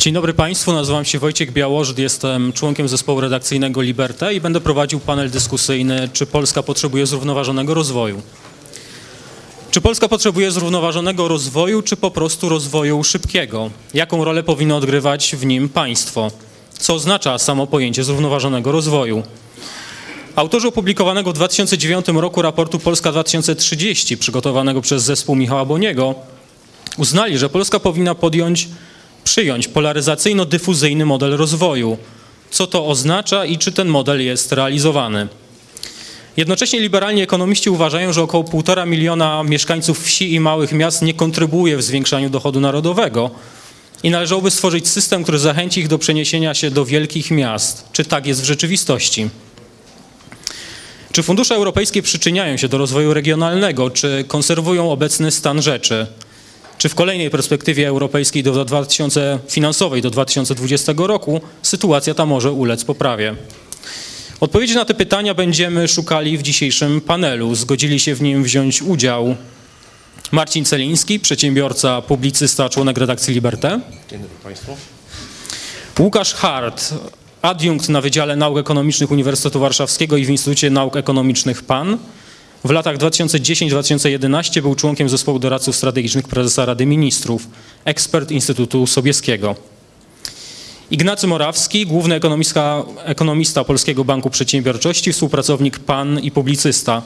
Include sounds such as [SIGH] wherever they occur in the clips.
Dzień dobry Państwu, nazywam się Wojciech Białożyt, jestem członkiem zespołu redakcyjnego Liberté i będę prowadził panel dyskusyjny, czy Polska potrzebuje zrównoważonego rozwoju. Czy Polska potrzebuje zrównoważonego rozwoju, czy po prostu rozwoju szybkiego? Jaką rolę powinno odgrywać w nim państwo? Co oznacza samo pojęcie zrównoważonego rozwoju? Autorzy opublikowanego w 2009 roku raportu Polska 2030, przygotowanego przez zespół Michała Boniego, uznali, że Polska powinna podjąć, przyjąć polaryzacyjno-dyfuzyjny model rozwoju. Co to oznacza i czy ten model jest realizowany? Jednocześnie liberalni ekonomiści uważają, że około 1,5 miliona mieszkańców wsi i małych miast nie kontrybuje w zwiększaniu dochodu narodowego i należałoby stworzyć system, który zachęci ich do przeniesienia się do wielkich miast. Czy tak jest w rzeczywistości? Czy fundusze europejskie przyczyniają się do rozwoju regionalnego, czy konserwują obecny stan rzeczy? Czy w kolejnej perspektywie europejskiej do 2000, finansowej do 2020 roku sytuacja ta może ulec poprawie? Odpowiedzi na te pytania będziemy szukali w dzisiejszym panelu. Zgodzili się w nim wziąć udział Marcin Celiński, przedsiębiorca, publicysta, członek redakcji Liberté. Dzień dobry Państwu. Łukasz Hart, adiunkt na Wydziale Nauk Ekonomicznych Uniwersytetu Warszawskiego i w Instytucie Nauk Ekonomicznych PAN. W latach 2010-2011 był członkiem zespołu doradców strategicznych prezesa Rady Ministrów, ekspert Instytutu Sobieskiego. Ignacy Morawski, główny ekonomista, ekonomista Polskiego Banku Przedsiębiorczości, współpracownik PAN i publicysta.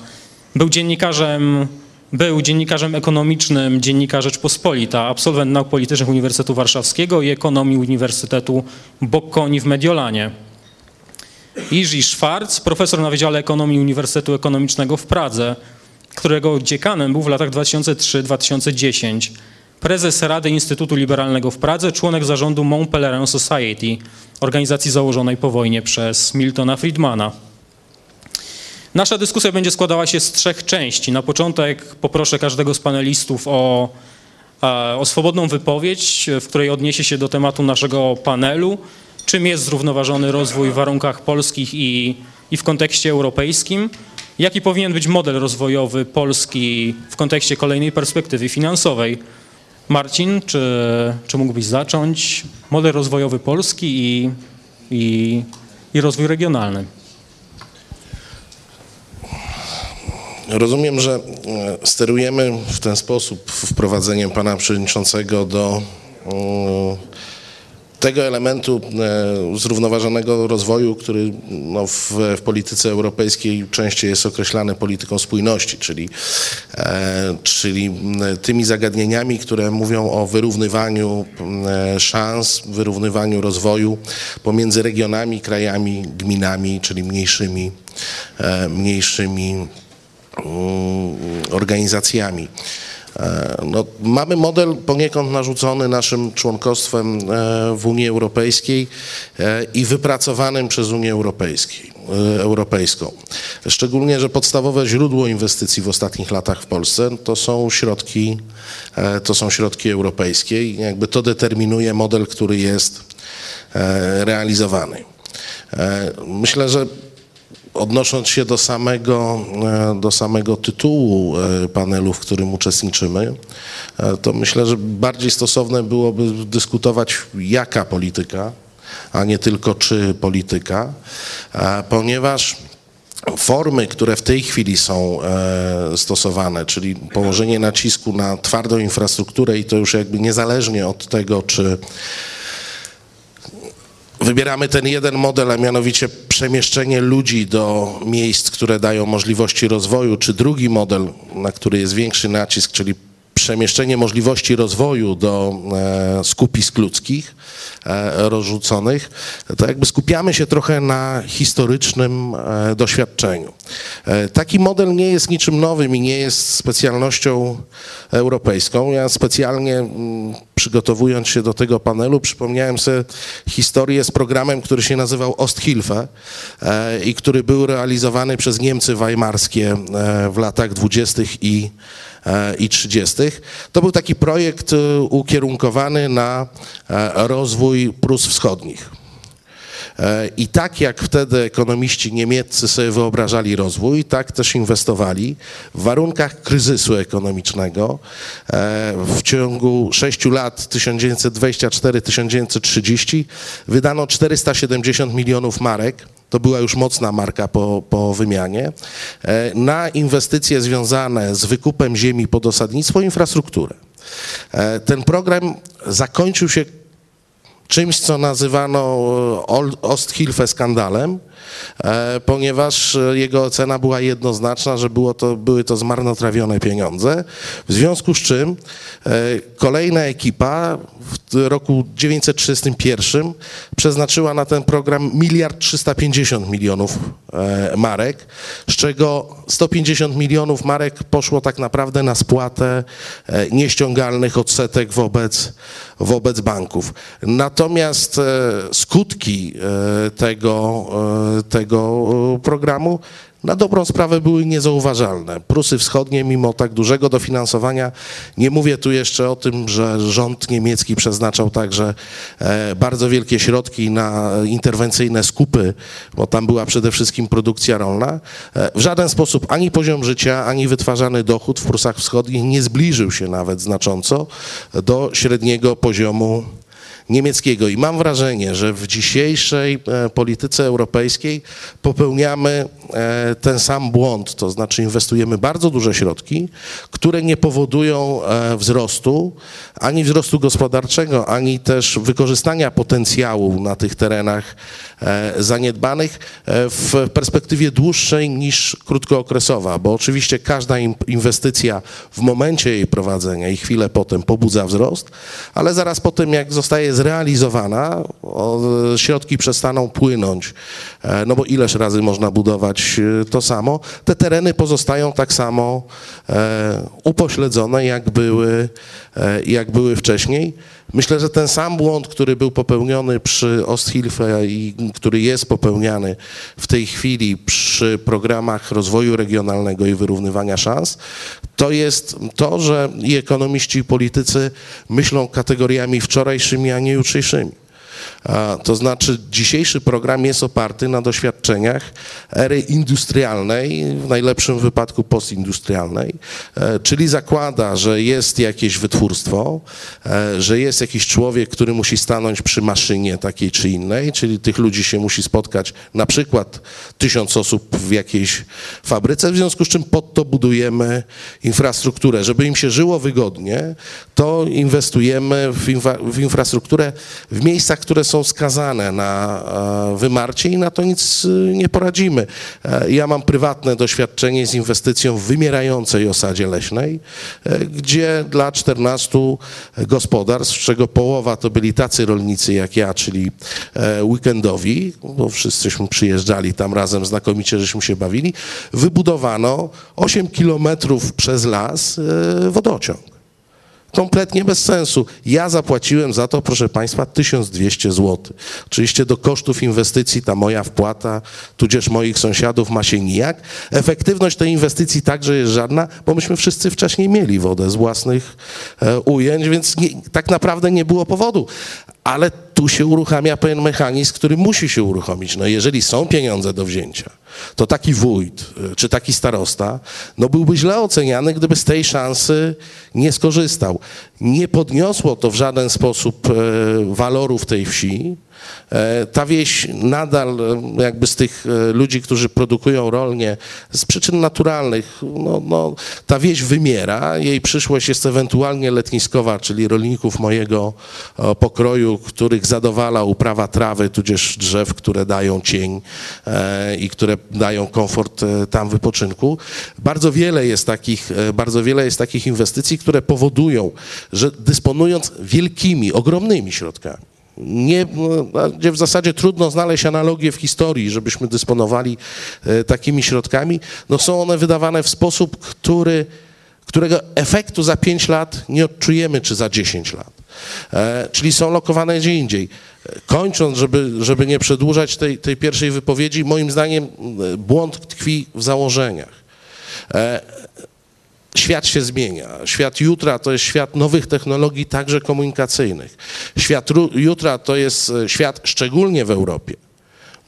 Był dziennikarzem, był dziennikarzem ekonomicznym Dziennika Rzeczpospolita, absolwent nauk politycznych Uniwersytetu Warszawskiego i ekonomii Uniwersytetu Bocconi w Mediolanie. Jerzy Schwarz, profesor na Wydziale Ekonomii Uniwersytetu Ekonomicznego w Pradze, którego dziekanem był w latach 2003-2010. Prezes Rady Instytutu Liberalnego w Pradze, członek zarządu Mont Pelerin Society, organizacji założonej po wojnie przez Miltona Friedmana. Nasza dyskusja będzie składała się z trzech części. Na początek poproszę każdego z panelistów o, o swobodną wypowiedź, w której odniesie się do tematu naszego panelu, czym jest zrównoważony rozwój w warunkach polskich i, i w kontekście europejskim, jaki powinien być model rozwojowy Polski w kontekście kolejnej perspektywy finansowej. Marcin, czy, czy mógłbyś zacząć? Model rozwojowy Polski i, i, i rozwój regionalny. Rozumiem, że e, sterujemy w ten sposób wprowadzeniem pana przewodniczącego do tego elementu e, zrównoważonego rozwoju, który no, w, w, polityce europejskiej częściej jest określany polityką spójności, czyli, e, czyli tymi zagadnieniami, które mówią o wyrównywaniu szans, wyrównywaniu rozwoju pomiędzy regionami, krajami, gminami, czyli mniejszymi, e, mniejszymi mm, organizacjami. E, no, mamy model poniekąd narzucony naszym członkostwem e, w Unii Europejskiej e, i wypracowanym przez Unię Europejską. Szczególnie, że podstawowe źródło inwestycji w ostatnich latach w Polsce to są środki, to są środki europejskie i jakby to determinuje model, który jest realizowany. Myślę, że odnosząc się do samego, e, do samego tytułu e, panelu, w którym uczestniczymy, e, to myślę, że bardziej stosowne byłoby dyskutować jaka polityka, a nie tylko czy polityka, ponieważ formy, które w tej chwili są stosowane, czyli położenie nacisku na twardą infrastrukturę i to już jakby niezależnie od tego, czy Wybieramy ten jeden model, a mianowicie przemieszczenie ludzi do miejsc, które dają możliwości rozwoju, czy drugi model, na który jest większy nacisk, czyli przemieszczenie możliwości rozwoju do e, skupisk ludzkich e, rozrzuconych, to jakby skupiamy się trochę na historycznym e, doświadczeniu. Taki model nie jest niczym nowym i nie jest specjalnością europejską. Ja specjalnie mm, przygotowując się do tego panelu przypomniałem sobie historię z programem, który się nazywał Osthilfe i który był realizowany przez Niemcy weimarskie w latach dwudziestych i i 30. To był taki projekt e, ukierunkowany na e, rozwój Prus Wschodnich. E, I tak jak wtedy ekonomiści niemieccy sobie wyobrażali rozwój, tak też inwestowali w warunkach kryzysu ekonomicznego. E, W ciągu sześciu lat 1924-1930 wydano 470 milionów marek to była już mocna marka po, po wymianie, e, na inwestycje związane z wykupem ziemi pod osadnictwo i infrastrukturę. E, Ten program zakończył się czymś, co nazywano Ol- Osthilfe skandalem, e, ponieważ e, jego ocena była jednoznaczna, że było to, były to zmarnotrawione pieniądze, w związku z czym e, kolejna ekipa w roku 1931 przeznaczyła na ten program miliard 350 milionów e, marek, z czego 150 milionów marek poszło tak naprawdę na spłatę e, nieściągalnych odsetek wobec, wobec banków. Natomiast e, skutki e, tego, e, tego e, programu na dobrą sprawę były niezauważalne. Prusy Wschodnie, mimo tak dużego dofinansowania, nie mówię tu jeszcze o tym, że rząd niemiecki przeznaczał także e, bardzo wielkie środki na interwencyjne skupy, bo tam była przede wszystkim produkcja rolna. E, w żaden sposób ani poziom życia, ani wytwarzany dochód w Prusach Wschodnich nie zbliżył się nawet znacząco do średniego poziomu niemieckiego. I mam wrażenie, że w dzisiejszej e, polityce europejskiej popełniamy e, ten sam błąd, to znaczy inwestujemy bardzo duże środki, które nie powodują e, wzrostu, ani wzrostu gospodarczego, ani też wykorzystania potencjału na tych terenach zaniedbanych w perspektywie dłuższej niż krótkookresowa, bo oczywiście każda inwestycja w momencie jej prowadzenia i chwilę potem pobudza wzrost, ale zaraz po tym, jak zostaje zrealizowana, środki przestaną płynąć, e, no bo ileż razy można budować e, to samo, te tereny pozostają tak samo e, upośledzone, jak były, jak były wcześniej. Myślę, że ten sam błąd, który był popełniony przy Osthilfe i który jest popełniany w tej chwili przy programach rozwoju regionalnego i wyrównywania szans, to jest to, że i ekonomiści, i politycy myślą kategoriami wczorajszymi, a nie jutrzejszymi. To znaczy, dzisiejszy program jest oparty na doświadczeniach ery industrialnej, w najlepszym wypadku postindustrialnej, e, czyli zakłada, że jest jakieś wytwórstwo, e, że jest jakiś człowiek, który musi stanąć przy maszynie takiej czy innej, czyli tych ludzi się musi spotkać na przykład tysiąc osób w jakiejś fabryce, w związku z czym pod to budujemy infrastrukturę. Żeby im się żyło wygodnie, to inwestujemy w, w infrastrukturę w miejscach, które są skazane na e, wymarcie i na to nic e, nie poradzimy. E, Ja mam prywatne doświadczenie z inwestycją w wymierającej osadzie leśnej, gdzie dla 14 gospodarstw, z czego połowa to byli tacy rolnicy jak ja, czyli weekendowi, bo wszyscyśmy przyjeżdżali tam razem, znakomicie żeśmy się bawili, wybudowano 8 kilometrów przez las wodociąg kompletnie bez sensu. Ja zapłaciłem za to, proszę Państwa, 1200 zł. Oczywiście do kosztów inwestycji ta moja wpłata, tudzież moich sąsiadów ma się nijak. Efektywność tej inwestycji także jest żadna, bo myśmy wszyscy wcześniej mieli wodę z własnych e, ujęć, więc nie, tak naprawdę nie było powodu. Ale tu się uruchamia pewien mechanizm, który musi się uruchomić. No jeżeli są pieniądze do wzięcia, to taki wójt y, czy taki starosta, no byłby źle oceniany, gdyby z tej szansy nie skorzystał. Nie podniosło to w żaden sposób e, walorów tej wsi. E, Ta wieś nadal e, jakby z tych e, ludzi, którzy produkują rolnie z przyczyn naturalnych, no, no, ta wieś wymiera, jej przyszłość jest ewentualnie letniskowa, czyli rolników mojego pokroju, których zadowala uprawa trawy, tudzież drzew, które dają cień i które dają komfort tam wypoczynku. Bardzo wiele jest takich, bardzo wiele jest takich inwestycji, które powodują, że dysponując wielkimi, ogromnymi środkami, nie, no, gdzie w zasadzie trudno znaleźć analogię w historii, żebyśmy dysponowali e, takimi środkami, no są one wydawane w sposób, który, którego efektu za 5 lat nie odczujemy, czy za 10 lat. E, czyli są lokowane gdzie indziej. E, Kończąc, żeby, żeby nie przedłużać tej, tej pierwszej wypowiedzi, moim zdaniem błąd tkwi w założeniach. Świat się zmienia. Świat jutra to jest świat nowych technologii, także komunikacyjnych. Świat jutra to jest e, świat, szczególnie w Europie,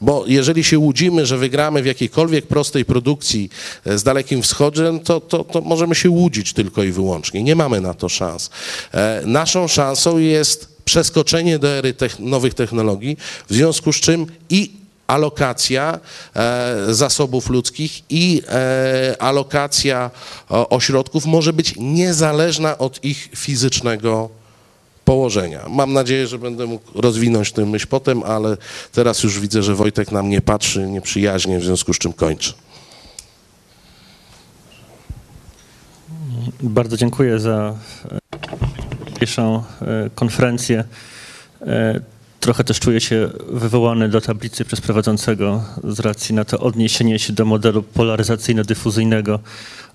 Bo jeżeli się łudzimy, że wygramy w jakiejkolwiek prostej produkcji e, z Dalekim Wschodem, to, to, to możemy się łudzić tylko i wyłącznie. Nie mamy na to szans. E, Naszą szansą jest przeskoczenie do ery nowych technologii, w związku z czym i alokacja e, zasobów ludzkich i e, alokacja ośrodków może być niezależna od ich fizycznego położenia. Mam nadzieję, że będę mógł rozwinąć tę myśl potem, ale teraz już widzę, że Wojtek na mnie patrzy nieprzyjaźnie, w związku z czym kończę. Bardzo dziękuję za e, e, konferencję. Trochę też czuję się wywołany do tablicy przez prowadzącego z racji na to odniesienie się do modelu polaryzacyjno-dyfuzyjnego.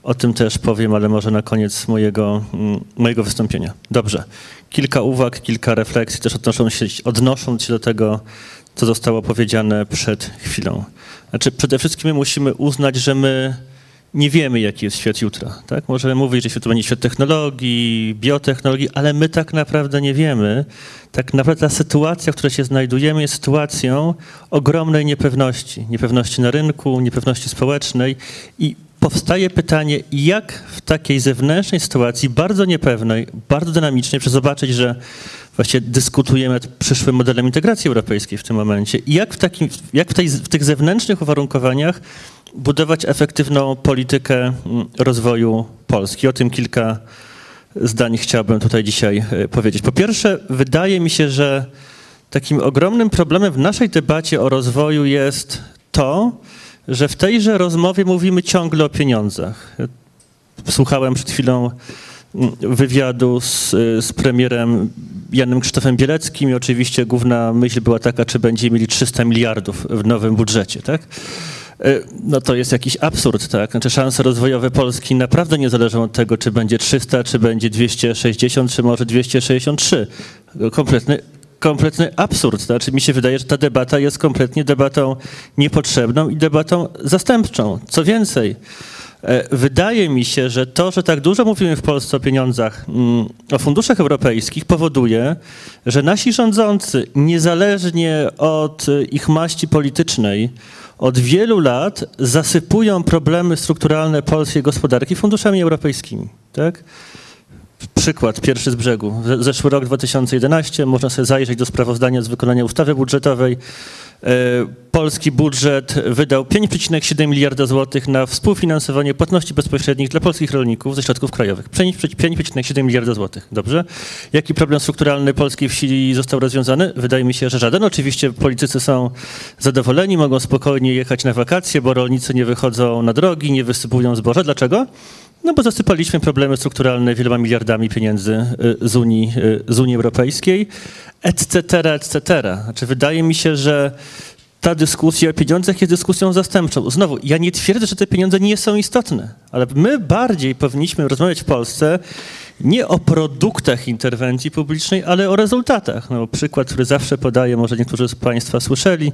O tym też powiem, ale może na koniec mojego, mm, mojego wystąpienia. Dobrze. Kilka uwag, kilka refleksji, też odnosząc się, odnosząc się do tego, co zostało powiedziane przed chwilą. Znaczy, przede wszystkim my musimy uznać, że my nie wiemy, jaki jest świat jutra. Tak? Możemy mówić, że świat to będzie świat technologii, biotechnologii, ale my tak naprawdę nie wiemy. Tak naprawdę ta sytuacja, w której się znajdujemy, jest sytuacją ogromnej niepewności. Niepewności na rynku, niepewności społecznej i powstaje pytanie, jak w takiej zewnętrznej sytuacji, bardzo niepewnej, bardzo dynamicznej, przez zobaczyć, że właściwie dyskutujemy nad przyszłym modelem integracji europejskiej w tym momencie, jak w, takim, jak w, tej, w tych zewnętrznych uwarunkowaniach budować efektywną politykę mm, rozwoju Polski. O tym kilka zdań chciałbym tutaj dzisiaj e, powiedzieć. Po pierwsze, wydaje mi się, że takim ogromnym problemem w naszej debacie o rozwoju jest to, że w tejże rozmowie mówimy ciągle o pieniądzach. Słuchałem przed chwilą mm, wywiadu z, z premierem Janem Krzysztofem Bieleckim i oczywiście główna myśl była taka, czy będziemy mieli 300 miliardów w nowym budżecie, tak? E, No to jest jakiś absurd, tak? Znaczy szanse rozwojowe Polski naprawdę nie zależą od tego, czy będzie 300, czy będzie 260, czy może 263. Kompletny, kompletny absurd. Znaczy mi się wydaje, że ta debata jest kompletnie debatą niepotrzebną i debatą zastępczą. Co więcej, e, wydaje mi się, że to, że tak dużo mówimy w Polsce o pieniądzach, mm, o funduszach europejskich powoduje, że nasi rządzący, niezależnie od e, ich maści politycznej, od wielu lat zasypują problemy strukturalne polskiej gospodarki funduszami europejskimi. Tak? Przykład pierwszy z brzegu. Ze- Zeszły rok 2011, można sobie zajrzeć do sprawozdania z wykonania ustawy budżetowej. E, Polski budżet wydał 5,7 miliarda złotych na współfinansowanie płatności bezpośrednich dla polskich rolników ze środków krajowych. 5,7 miliarda złotych. Dobrze? Jaki problem strukturalny polskiej wsi został rozwiązany? Wydaje mi się, że żaden. Oczywiście politycy są zadowoleni, mogą spokojnie jechać na wakacje, bo rolnicy nie wychodzą na drogi, nie wysypują zboża. Dlaczego? No bo zasypaliśmy problemy strukturalne wieloma miliardami pieniędzy y, z Unii, y, z Unii Europejskiej, etc., etc. Znaczy wydaje mi się, że ta dyskusja o pieniądzach jest dyskusją zastępczą. Znowu, ja nie twierdzę, że te pieniądze nie są istotne, ale my bardziej powinniśmy rozmawiać w Polsce nie o produktach interwencji publicznej, ale o rezultatach. No, przykład, który zawsze podaję, może niektórzy z Państwa słyszeli,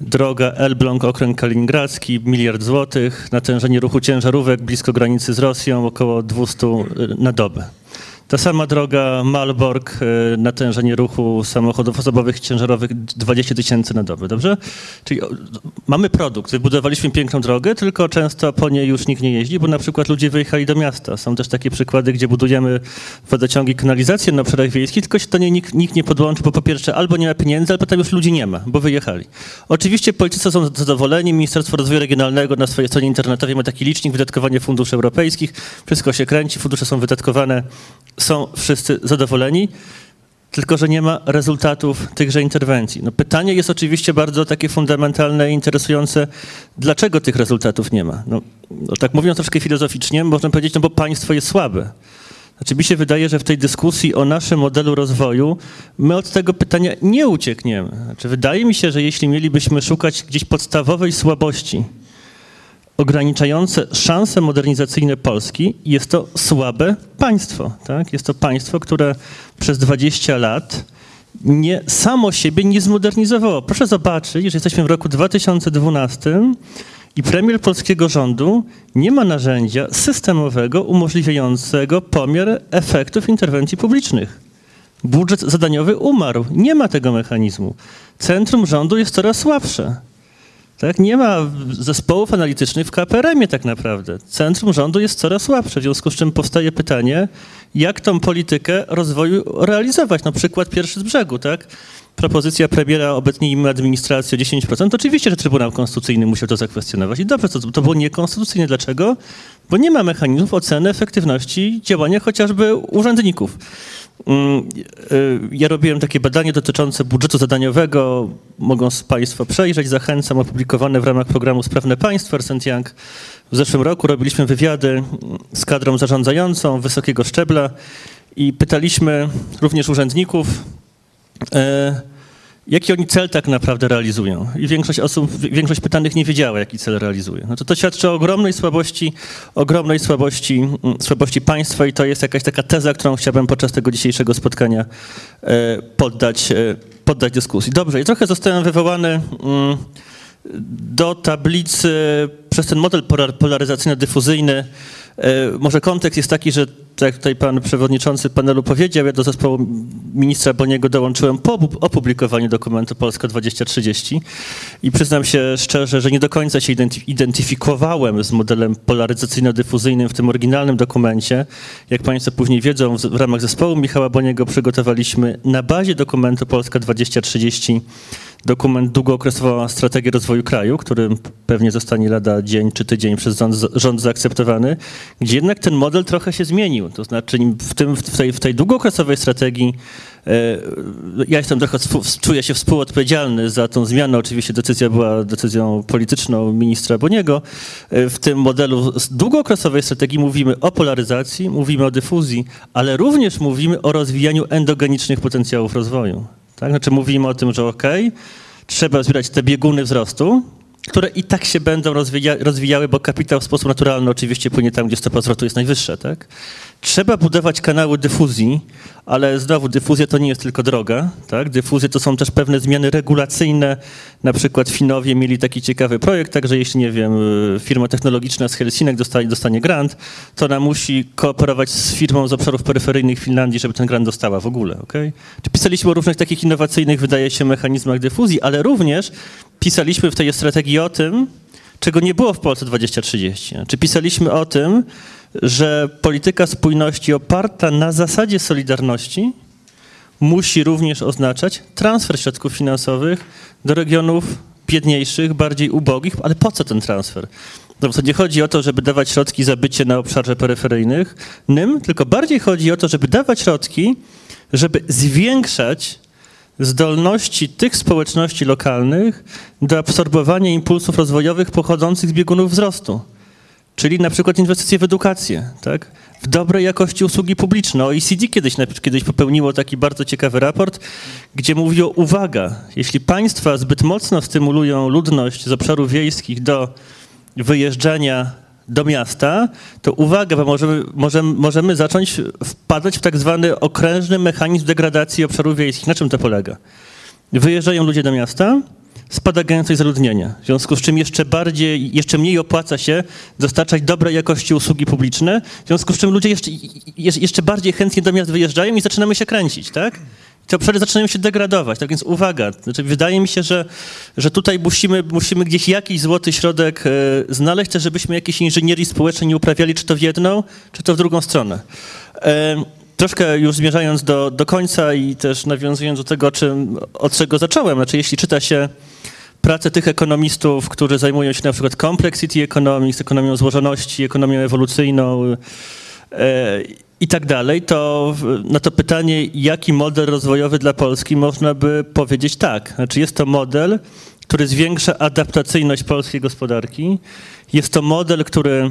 Droga Elbląg, okręg kaliningradzki, miliard złotych, natężenie ruchu ciężarówek blisko granicy z Rosją, około 200 na dobę. Ta sama droga Malbork, e, natężenie ruchu samochodów osobowych ciężarowych 20 tysięcy na dobę, dobrze? Czyli mamy produkt, wybudowaliśmy piękną drogę, tylko często po niej już nikt nie jeździ, bo na przykład ludzie wyjechali do miasta. Są też takie przykłady, gdzie budujemy wodociągi, kanalizację na obszarach wiejskich, tylko się do niej nikt, nikt nie podłączy, bo po pierwsze albo nie ma pieniędzy, albo tam już ludzi nie ma, bo wyjechali. Oczywiście politycy są zadowoleni, Ministerstwo Rozwoju Regionalnego na swojej stronie internetowej ma taki licznik wydatkowania funduszy europejskich, wszystko się kręci, fundusze są wydatkowane, są wszyscy zadowoleni, tylko że nie ma rezultatów tychże interwencji. No pytanie jest oczywiście bardzo takie fundamentalne i interesujące, dlaczego tych rezultatów nie ma? No, no tak mówiąc troszkę filozoficznie, można powiedzieć, no bo państwo jest słabe. Znaczy mi się wydaje, że w tej dyskusji o naszym modelu rozwoju my od tego pytania nie uciekniemy. Znaczy wydaje mi się, że jeśli mielibyśmy szukać gdzieś podstawowej słabości, ograniczające szanse modernizacyjne Polski jest to słabe państwo. Tak? Jest to państwo, które przez 20 lat nie, samo siebie nie zmodernizowało. Proszę zobaczyć, że jesteśmy w roku 2012 i premier polskiego rządu nie ma narzędzia systemowego umożliwiającego pomiar efektów interwencji publicznych. Budżet zadaniowy umarł. Nie ma tego mechanizmu. Centrum rządu jest coraz słabsze. Tak? Nie ma zespołów analitycznych w KPRM-ie tak naprawdę. Centrum rządu jest coraz słabsze, w związku z czym powstaje pytanie, jak tą politykę rozwoju realizować. No przykład pierwszy z brzegu, tak? Propozycja premiera obetnijmy administrację o 10%. Oczywiście, że Trybunał Konstytucyjny musiał to zakwestionować. I dobrze, to, to było niekonstytucyjne. Dlaczego? Bo nie ma mechanizmów oceny efektywności działania chociażby urzędników. Mm, y, Ja robiłem takie badanie dotyczące budżetu zadaniowego. Mogą Państwo przejrzeć, zachęcam, opublikowane w ramach programu Sprawne Państwo Ernst Young. W zeszłym roku robiliśmy wywiady mm, z kadrą zarządzającą wysokiego szczebla i pytaliśmy również urzędników, e, jaki oni cel tak naprawdę realizują. I większość osób, większość pytanych nie wiedziała, jaki cel realizuje. No to, to świadczy o ogromnej słabości, ogromnej słabości, mm, słabości państwa i to jest jakaś taka teza, którą chciałbym podczas tego dzisiejszego spotkania e, poddać, e, poddać dyskusji. Dobrze, i trochę zostałem wywołany mm, do tablicy przez ten model polar- polaryzacyjno-dyfuzyjny. E, Może kontekst jest taki, że tak jak tutaj pan przewodniczący panelu powiedział, ja do zespołu ministra Boniego dołączyłem po opu- opublikowaniu dokumentu Polska 2030 i przyznam się szczerze, że nie do końca się identy- identyfikowałem z modelem polaryzacyjno-dyfuzyjnym w tym oryginalnym dokumencie. Jak państwo później wiedzą, w ramach zespołu Michała Boniego przygotowaliśmy na bazie dokumentu Polska 2030 dokument długookresowa strategia rozwoju kraju, który pewnie zostanie lada dzień czy tydzień przez rząd, rząd zaakceptowany, gdzie jednak ten model trochę się zmienił. To znaczy w, tym, w, tej, w tej długookresowej strategii e, ja jestem trochę, czuję się współodpowiedzialny za tą zmianę. Oczywiście decyzja była decyzją polityczną ministra Boniego. E, W tym modelu długookresowej strategii mówimy o polaryzacji, mówimy o dyfuzji, ale również mówimy o rozwijaniu endogenicznych potencjałów rozwoju. Tak? Znaczy mówimy o tym, że okej, trzeba zbierać te bieguny wzrostu, które i tak się będą rozwija, rozwijały, bo kapitał w sposób naturalny oczywiście płynie tam, gdzie stopa wzrostu jest najwyższa. Tak? Trzeba budować kanały dyfuzji, ale znowu dyfuzja to nie jest tylko droga. Tak? Dyfuzje to są też pewne zmiany regulacyjne. Na przykład Finowie mieli taki ciekawy projekt, także jeśli, nie wiem, y, firma technologiczna z Helsinek dostanie, dostanie grant, to ona musi kooperować z firmą z obszarów peryferyjnych Finlandii, żeby ten grant dostała w ogóle. Okay? Pisaliśmy o różnych takich innowacyjnych, wydaje się, mechanizmach dyfuzji, ale również pisaliśmy w tej strategii o tym, czego nie było w Polsce 2030. Czy pisaliśmy o tym, że polityka spójności oparta na zasadzie solidarności musi również oznaczać transfer środków finansowych do regionów biedniejszych, bardziej ubogich, ale po co ten transfer? No, to nie chodzi o to, żeby dawać środki za bycie na obszarze peryferyjnych, nym, tylko bardziej chodzi o to, żeby dawać środki, żeby zwiększać zdolności tych społeczności lokalnych do absorbowania impulsów rozwojowych pochodzących z biegunów wzrostu. Czyli na przykład inwestycje w edukację, tak? w dobrej jakości usługi publiczne. OECD kiedyś, kiedyś popełniło taki bardzo ciekawy raport, gdzie mówiło, uwaga, jeśli państwa zbyt mocno stymulują ludność z obszarów wiejskich do wyjeżdżania do miasta, to uwaga, bo możemy, możemy, możemy zacząć wpadać w tak zwany okrężny mechanizm degradacji obszarów wiejskich. Na czym to polega? Wyjeżdżają ludzie do miasta, spada gęstość zaludnienia, w związku z czym jeszcze bardziej, jeszcze mniej opłaca się dostarczać dobrej jakości usługi publiczne, w związku z czym ludzie jeszcze, je- jeszcze bardziej chętnie do miast wyjeżdżają i zaczynamy się kręcić, tak? Te obszary zaczynają się degradować, tak więc uwaga, znaczy wydaje mi się, że, że tutaj musimy, musimy gdzieś jakiś złoty środek e, znaleźć, żebyśmy jakiejś inżynierii społecznej nie uprawiali, czy to w jedną, czy to w drugą stronę. E, Troszkę już zmierzając do, do końca i też nawiązując do tego, czym, od czego zacząłem, znaczy jeśli czyta się pracę tych ekonomistów, którzy zajmują się na przykład complexity economics, ekonomią złożoności, ekonomią ewolucyjną i tak dalej, to na to pytanie, jaki model rozwojowy dla Polski, można by powiedzieć tak. Znaczy jest to model, który zwiększa adaptacyjność polskiej gospodarki. Jest to model, który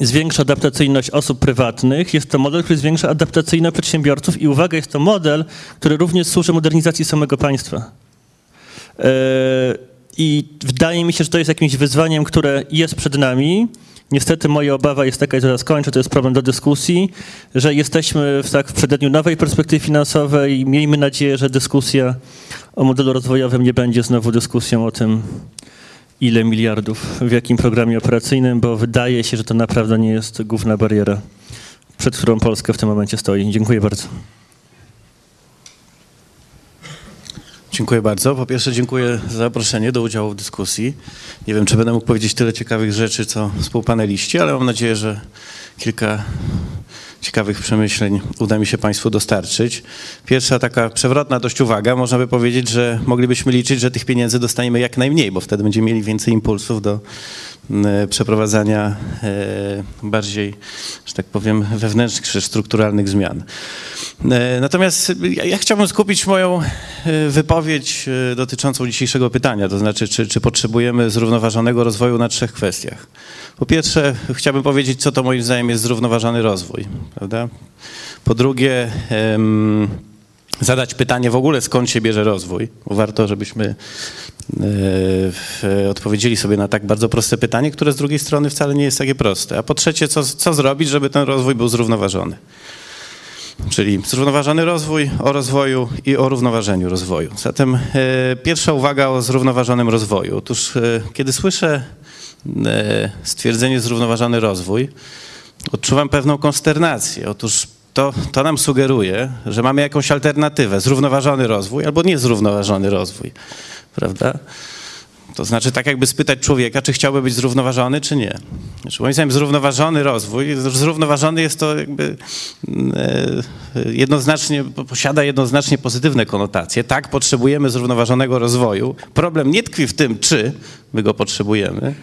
zwiększa adaptacyjność osób prywatnych, jest to model, który zwiększa adaptacyjność przedsiębiorców i uwaga, jest to model, który również służy modernizacji samego państwa. E, I wydaje mi się, że to jest jakimś wyzwaniem, które jest przed nami. Niestety moja obawa jest taka, i zaraz kończę, to jest problem do dyskusji, że jesteśmy w, tak, w przededniu nowej perspektywy finansowej i miejmy nadzieję, że dyskusja o modelu rozwojowym nie będzie znowu dyskusją o tym, ile miliardów w jakim programie operacyjnym, bo wydaje się, że to naprawdę nie jest główna bariera, przed którą Polska w tym momencie stoi. Dziękuję bardzo. Dziękuję bardzo. Po pierwsze dziękuję za zaproszenie do udziału w dyskusji. Nie wiem, czy będę mógł powiedzieć tyle ciekawych rzeczy, co współpaneliści, ale mam nadzieję, że kilka ciekawych przemyśleń uda mi się Państwu dostarczyć. Pierwsza taka przewrotna dość uwaga, można by powiedzieć, że moglibyśmy liczyć, że tych pieniędzy dostaniemy jak najmniej, bo wtedy będziemy mieli więcej impulsów do przeprowadzania e, bardziej, że tak powiem, wewnętrznych czy strukturalnych zmian. E, Natomiast ja, chciałbym skupić moją e, wypowiedź e, dotyczącą dzisiejszego pytania, to znaczy, czy, czy potrzebujemy zrównoważonego rozwoju na trzech kwestiach. Po pierwsze, chciałbym powiedzieć, co to moim zdaniem jest zrównoważony rozwój, prawda? Po drugie, zadać pytanie w ogóle, skąd się bierze rozwój. Warto, żebyśmy e, w- odpowiedzieli sobie na tak bardzo proste pytanie, które z drugiej strony wcale nie jest takie proste. A po trzecie, co, co zrobić, żeby ten rozwój był zrównoważony. Czyli zrównoważony rozwój, o rozwoju i o równoważeniu rozwoju. Zatem e, pierwsza uwaga o zrównoważonym rozwoju. Otóż e, kiedy słyszę e, stwierdzenie zrównoważony rozwój, odczuwam pewną konsternację. Otóż to, to nam sugeruje, że mamy jakąś alternatywę, zrównoważony rozwój albo niezrównoważony rozwój, prawda? To znaczy tak jakby spytać człowieka, czy chciałby być zrównoważony, czy nie. Znaczy, moim zdaniem zrównoważony rozwój, zrównoważony jest to jakby mm, e, jednoznacznie, posiada jednoznacznie pozytywne konotacje. Tak, potrzebujemy zrównoważonego rozwoju. Problem nie tkwi w tym, czy my go potrzebujemy,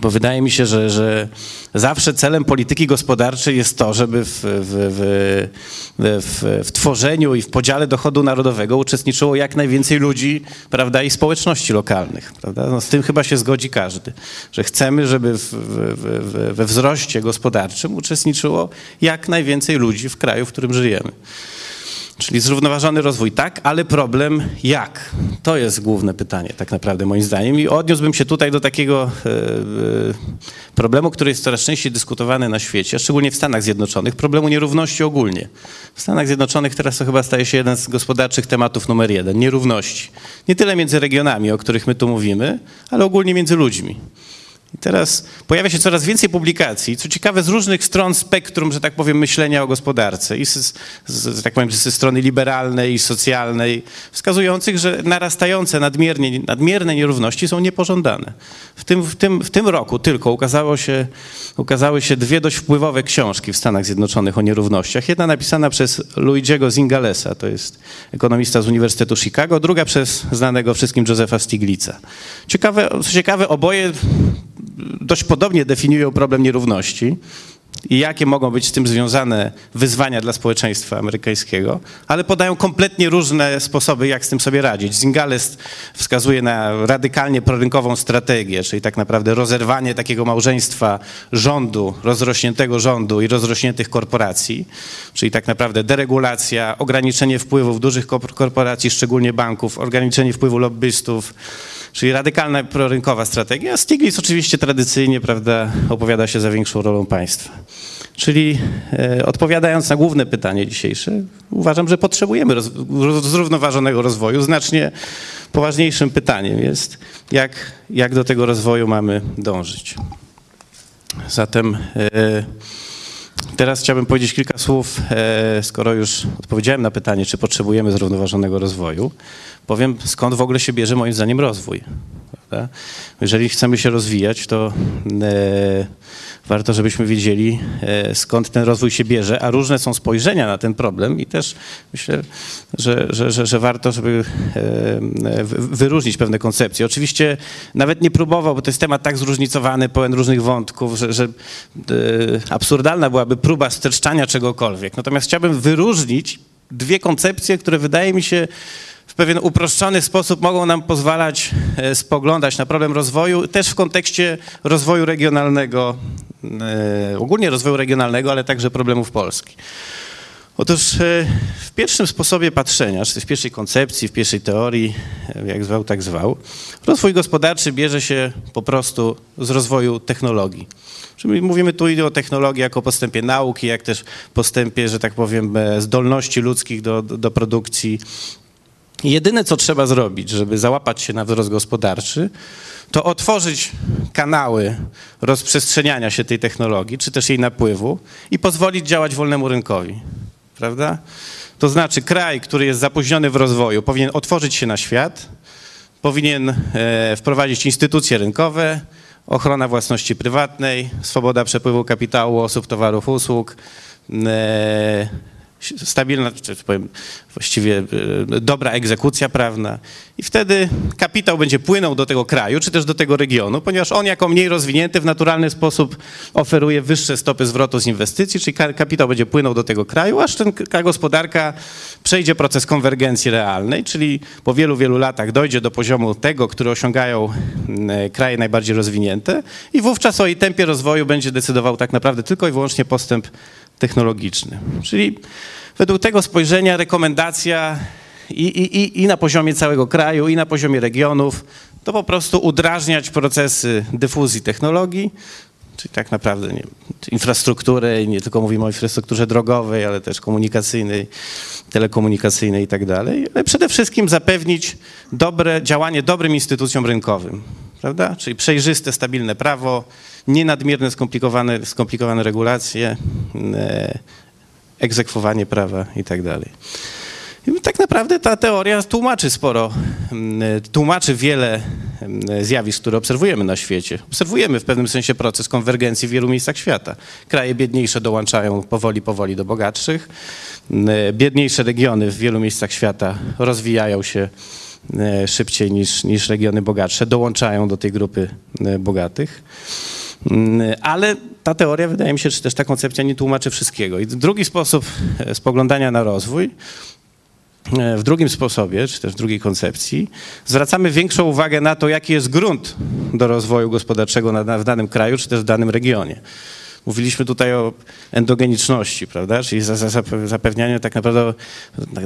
bo wydaje mi się, że, że zawsze celem polityki gospodarczej jest to, żeby w, w, w, w, tworzeniu i w podziale dochodu narodowego uczestniczyło jak najwięcej ludzi prawda, i społeczności lokalnych. Prawda? No, z tym chyba się zgodzi każdy, że chcemy, żeby we wzroście gospodarczym uczestniczyło jak najwięcej ludzi w kraju, w którym żyjemy. Czyli zrównoważony rozwój, tak, ale problem jak? To jest główne pytanie, tak naprawdę, moim zdaniem. I odniósłbym się tutaj do takiego e, e, problemu, który jest coraz częściej dyskutowany na świecie, szczególnie w Stanach Zjednoczonych, problemu nierówności ogólnie. W Stanach Zjednoczonych teraz to chyba staje się jeden z gospodarczych tematów numer jeden nierówności. Nie tyle między regionami, o których my tu mówimy, ale ogólnie między ludźmi. I teraz pojawia się coraz więcej publikacji, co ciekawe, z różnych stron spektrum, że tak powiem, myślenia o gospodarce. I z, z, tak powiem, ze strony liberalnej i socjalnej, wskazujących, że narastające nadmiernie, nadmierne nierówności są niepożądane. W tym, w, tym, w tym roku tylko ukazało się, ukazały się dwie dość wpływowe książki w Stanach Zjednoczonych o nierównościach. Jedna napisana przez Luigiego Zingalesa, to jest ekonomista z Uniwersytetu Chicago, druga przez znanego wszystkim Josepha Stiglitza. Ciekawe, ciekawe, oboje dość podobnie definiują problem nierówności i jakie mogą być z tym związane wyzwania dla społeczeństwa amerykańskiego, ale podają kompletnie różne sposoby, jak z tym sobie radzić. Zingales wskazuje na radykalnie prorynkową strategię, czyli tak naprawdę rozerwanie takiego małżeństwa rządu, rozrośniętego rządu i rozrośniętych korporacji, czyli tak naprawdę deregulacja, ograniczenie wpływów dużych korp- korporacji, szczególnie banków, ograniczenie wpływu lobbystów, Czyli radykalna prorynkowa strategia. Stiglitz oczywiście tradycyjnie prawda, opowiada się za większą rolą państwa. Czyli e, odpowiadając na główne pytanie dzisiejsze, uważam, że potrzebujemy roz, roz, zrównoważonego rozwoju. Znacznie poważniejszym pytaniem jest, jak, jak do tego rozwoju mamy dążyć. Zatem e, teraz chciałbym powiedzieć kilka słów, e, skoro już odpowiedziałem na pytanie, czy potrzebujemy zrównoważonego rozwoju powiem, skąd w ogóle się bierze moim zdaniem rozwój. Prawda? Jeżeli chcemy się rozwijać, to e, warto, żebyśmy wiedzieli, e, skąd ten rozwój się bierze, a różne są spojrzenia na ten problem i też myślę, że, że, że, że warto, żeby e, wyróżnić pewne koncepcje. Oczywiście nawet nie próbował, bo to jest temat tak zróżnicowany, pełen różnych wątków, że, że e, absurdalna byłaby próba streszczania czegokolwiek. Natomiast chciałbym wyróżnić dwie koncepcje, które wydaje mi się w pewien uproszczony sposób mogą nam pozwalać e, spoglądać na problem rozwoju, też w kontekście rozwoju regionalnego, e, ogólnie rozwoju regionalnego, ale także problemów Polski. Otóż e, w pierwszym sposobie patrzenia, czy w pierwszej koncepcji, w pierwszej teorii, jak zwał, tak zwał, rozwój gospodarczy bierze się po prostu z rozwoju technologii. Czyli mówimy tu i o technologii jako postępie nauki, jak też postępie, że tak powiem, zdolności ludzkich do, do, do produkcji Jedyne, co trzeba zrobić, żeby załapać się na wzrost gospodarczy, to otworzyć kanały rozprzestrzeniania się tej technologii, czy też jej napływu i pozwolić działać wolnemu rynkowi. prawda? To znaczy kraj, który jest zapóźniony w rozwoju, powinien otworzyć się na świat, powinien e, wprowadzić instytucje rynkowe, ochrona własności prywatnej, swoboda przepływu kapitału, osób, towarów, usług, e, stabilna, czy powiem właściwie e, dobra egzekucja prawna. I wtedy kapitał będzie płynął do tego kraju, czy też do tego regionu, ponieważ on jako mniej rozwinięty w naturalny sposób oferuje wyższe stopy zwrotu z inwestycji, czyli ka- kapitał będzie płynął do tego kraju, aż ten, ta gospodarka przejdzie proces konwergencji realnej, czyli po wielu, wielu latach dojdzie do poziomu tego, który osiągają mm, kraje najbardziej rozwinięte i wówczas o jej tempie rozwoju będzie decydował tak naprawdę tylko i wyłącznie postęp technologiczny. Czyli według tego spojrzenia rekomendacja i, i, i, na poziomie całego kraju, i na poziomie regionów, to po prostu udrażniać procesy dyfuzji technologii, czyli tak naprawdę nie, infrastrukturę, nie tylko mówimy o infrastrukturze drogowej, ale też komunikacyjnej, telekomunikacyjnej i tak dalej, ale przede wszystkim zapewnić dobre działanie dobrym instytucjom rynkowym, prawda? Czyli przejrzyste, stabilne prawo, nie nadmierne skomplikowane, skomplikowane regulacje, e, egzekwowanie prawa i tak dalej. I tak naprawdę ta teoria tłumaczy sporo, mm, tłumaczy wiele mm, zjawisk, które obserwujemy na świecie. Obserwujemy w pewnym sensie proces konwergencji w wielu miejscach świata. Kraje biedniejsze dołączają powoli, powoli do bogatszych. Mm, Biedniejsze regiony w wielu miejscach świata rozwijają się e, szybciej niż, niż regiony bogatsze, dołączają do tej grupy e, bogatych. Mm, Ale ta teoria, wydaje mi się, czy też ta koncepcja nie tłumaczy wszystkiego. I drugi sposób e, spoglądania na rozwój E, w drugim sposobie, czy też w drugiej koncepcji, zwracamy większą uwagę na to, jaki jest grunt do rozwoju gospodarczego w danym kraju, czy też w danym regionie. Mówiliśmy tutaj o endogeniczności, prawda? czyli za, za, zapewnianiu tak naprawdę,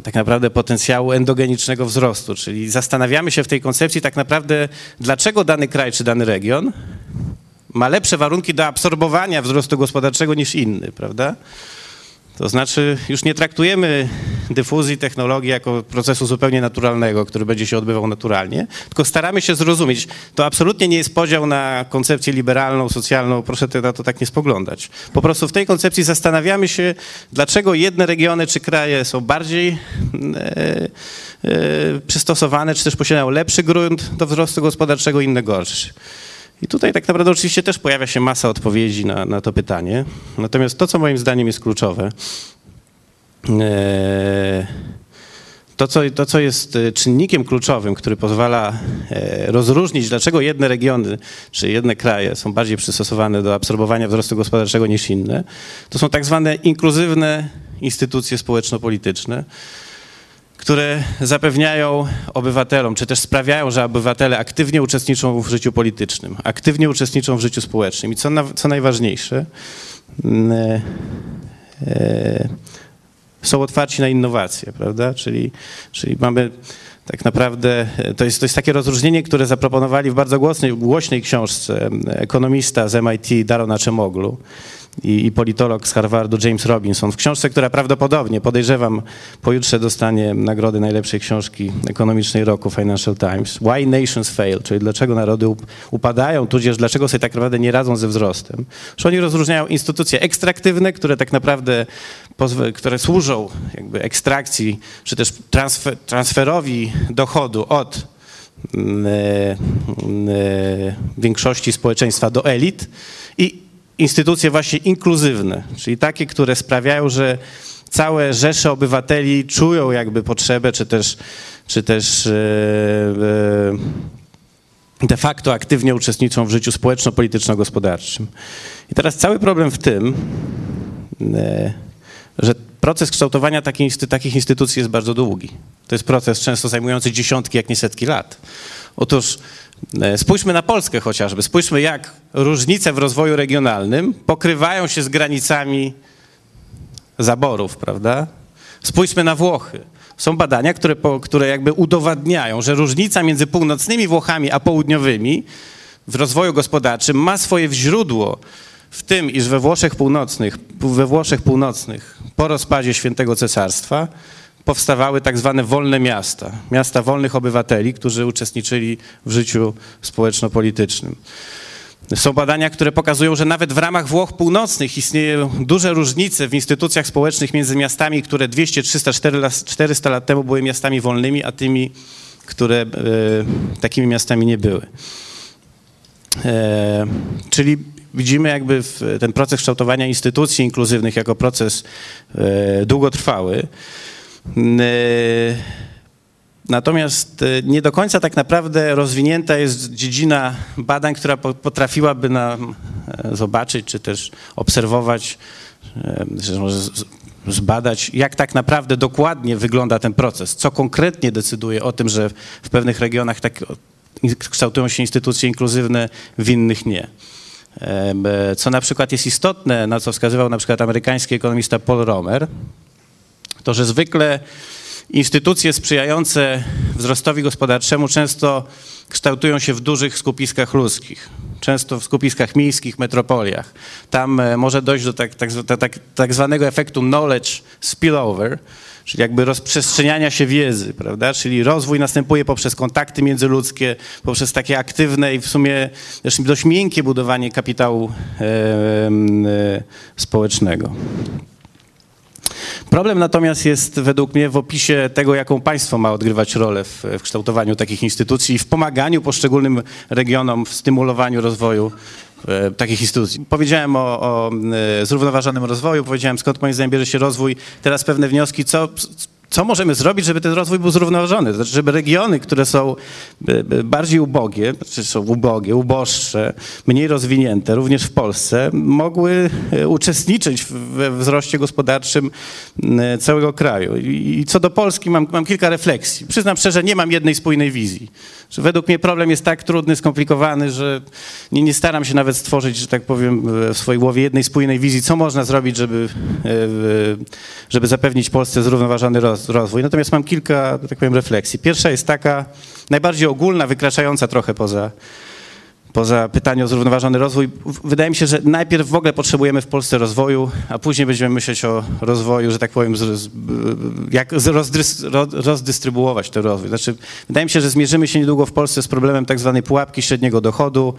tak naprawdę potencjału endogenicznego wzrostu, czyli zastanawiamy się w tej koncepcji tak naprawdę, dlaczego dany kraj czy dany region ma lepsze warunki do absorbowania wzrostu gospodarczego niż inny, prawda? To znaczy, już nie traktujemy dyfuzji technologii jako procesu zupełnie naturalnego, który będzie się odbywał naturalnie, tylko staramy się zrozumieć. To absolutnie nie jest podział na koncepcję liberalną, socjalną, proszę na to tak nie spoglądać. Po prostu w tej koncepcji zastanawiamy się, dlaczego jedne regiony czy kraje są bardziej e, e, przystosowane, czy też posiadają lepszy grunt do wzrostu gospodarczego, inne gorszy. I tutaj tak naprawdę oczywiście też pojawia się masa odpowiedzi na, na to pytanie. Natomiast to, co moim zdaniem jest kluczowe, e, to co, to, co jest czynnikiem kluczowym, który pozwala e, rozróżnić, dlaczego jedne regiony czy jedne kraje są bardziej przystosowane do absorbowania wzrostu gospodarczego niż inne, to są tak zwane inkluzywne instytucje społeczno-polityczne, które zapewniają obywatelom, czy też sprawiają, że obywatele aktywnie uczestniczą w życiu politycznym, aktywnie uczestniczą w życiu społecznym. I co, na, co najważniejsze, e, e, są otwarci na innowacje, prawda? Czyli, czyli mamy tak naprawdę, to jest, to jest takie rozróżnienie, które zaproponowali w bardzo głośnej, głośnej książce ekonomista z MIT Daron Acemoglu i, i politolog z Harvardu James Robinson w książce, która prawdopodobnie, podejrzewam, pojutrze dostanie nagrody najlepszej książki ekonomicznej roku Financial Times. Why Nations Fail, czyli dlaczego narody upadają, tudzież dlaczego sobie tak naprawdę nie radzą ze wzrostem. Że oni rozróżniają instytucje ekstraktywne, które tak naprawdę które służą jakby ekstrakcji, czy też transfer, transferowi dochodu od mm, e, większości społeczeństwa do elit i instytucje właśnie inkluzywne, czyli takie, które sprawiają, że całe rzesze obywateli czują jakby potrzebę, czy też, czy też e, e, de facto aktywnie uczestniczą w życiu społeczno-polityczno-gospodarczym. I teraz cały problem w tym, e, że proces kształtowania takich, takich instytucji jest bardzo długi. To jest proces często zajmujący dziesiątki, jak nie setki lat. Otóż Spójrzmy na Polskę chociażby. Spójrzmy, jak różnice w rozwoju regionalnym pokrywają się z granicami zaborów, prawda? Spójrzmy na Włochy. Są badania, które, które jakby udowadniają, że różnica między północnymi Włochami a południowymi w rozwoju gospodarczym ma swoje źródło w tym, iż we Włoszech Północnych, we Włoszech Północnych po rozpadzie Świętego Cesarstwa powstawały tak zwane wolne miasta, miasta wolnych obywateli, którzy uczestniczyli w życiu społeczno-politycznym. Są badania, które pokazują, że nawet w ramach Włoch Północnych istnieją duże różnice w instytucjach społecznych między miastami, które 200, 300, 400 lat temu były miastami wolnymi, a tymi, które e, takimi miastami nie były. E, czyli widzimy jakby ten proces kształtowania instytucji inkluzywnych jako proces e, długotrwały. E, Natomiast e, nie do końca tak naprawdę rozwinięta jest dziedzina badań, która po- potrafiłaby nam e, zobaczyć, czy też obserwować, zbadać, jak tak naprawdę dokładnie wygląda ten proces, co konkretnie decyduje o tym, że w pewnych regionach tak kształtują się instytucje inkluzywne, w innych nie. Co na przykład jest istotne, na co wskazywał na przykład amerykański ekonomista Paul Romer, to że zwykle instytucje sprzyjające wzrostowi gospodarczemu często kształtują się w dużych skupiskach ludzkich, często w skupiskach miejskich, metropoliach. Tam e, może dojść do tak, tak, zwa- tak, tak zwanego efektu knowledge spillover, czyli jakby rozprzestrzeniania się wiedzy, prawda? Czyli rozwój następuje poprzez kontakty międzyludzkie, poprzez takie aktywne i w sumie dość miękkie budowanie kapitału e, e, społecznego. Problem natomiast jest według mnie w opisie tego, jaką państwo ma odgrywać rolę w, w kształtowaniu takich instytucji i w pomaganiu poszczególnym regionom w stymulowaniu rozwoju e, takich instytucji. Powiedziałem o, o e, zrównoważonym rozwoju, powiedziałem skąd moim zdaniem bierze się rozwój. Teraz pewne wnioski, co, co możemy zrobić, żeby ten rozwój był zrównoważony? Znaczy, żeby regiony, które są e, e, bardziej ubogie, czy są ubogie, uboższe, mniej rozwinięte, również w Polsce, mogły e, uczestniczyć we wzroście gospodarczym całego kraju. I co do Polski mam, mam kilka refleksji. Przyznam szczerze, nie mam jednej spójnej wizji. Że według mnie problem jest tak trudny, skomplikowany, że nie, nie staram się nawet stworzyć, że tak powiem, w swojej głowie jednej spójnej wizji, co można zrobić, żeby, żeby zapewnić Polsce zrównoważony roz, rozwój. Natomiast mam kilka, tak powiem, refleksji. Pierwsza jest taka, najbardziej ogólna, wykraczająca trochę poza, poza pytanie o zrównoważony rozwój. Wydaje mi się, że najpierw w ogóle potrzebujemy w Polsce rozwoju, a później będziemy myśleć o rozwoju, że tak powiem, jak rozdystrybuować ten rozwój. Znaczy, wydaje mi się, że zmierzymy się niedługo w Polsce z problemem tak zwanej pułapki średniego dochodu,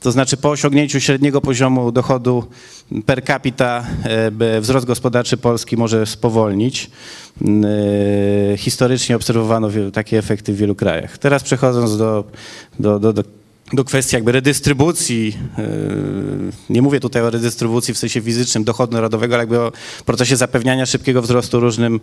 to znaczy po osiągnięciu średniego poziomu dochodu per capita e, wzrost gospodarczy Polski może spowolnić. E, Historycznie obserwowano takie efekty w wielu krajach. Teraz przechodząc do, do, do, do do kwestii jakby redystrybucji, yy, nie mówię tutaj o redystrybucji w sensie fizycznym dochodu narodowego, ale jakby o procesie zapewniania szybkiego wzrostu różnym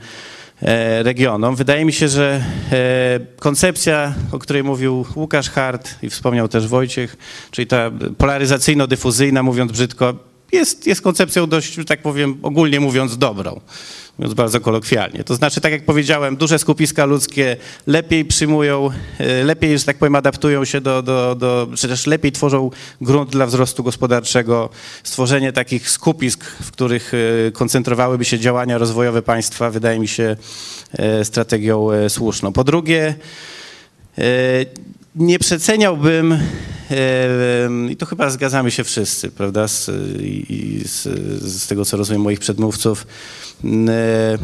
e, regionom. Wydaje mi się, że e, koncepcja, o której mówił Łukasz Hart i wspomniał też Wojciech, czyli ta polaryzacyjno-dyfuzyjna, mówiąc brzydko, jest, jest koncepcją dość, że tak powiem, ogólnie mówiąc, dobrą. Mówiąc bardzo kolokwialnie. To znaczy, tak jak powiedziałem, duże skupiska ludzkie lepiej przyjmują, e, lepiej, że tak powiem, adaptują się do, do, do czy też lepiej tworzą grunt dla wzrostu gospodarczego. Stworzenie takich skupisk, w których e, koncentrowałyby się działania rozwojowe państwa, wydaje mi się e, strategią słuszną. Po drugie, nie przeceniałbym, e, i to chyba zgadzamy się wszyscy, prawda, z, z, z tego, co rozumiem moich przedmówców, e,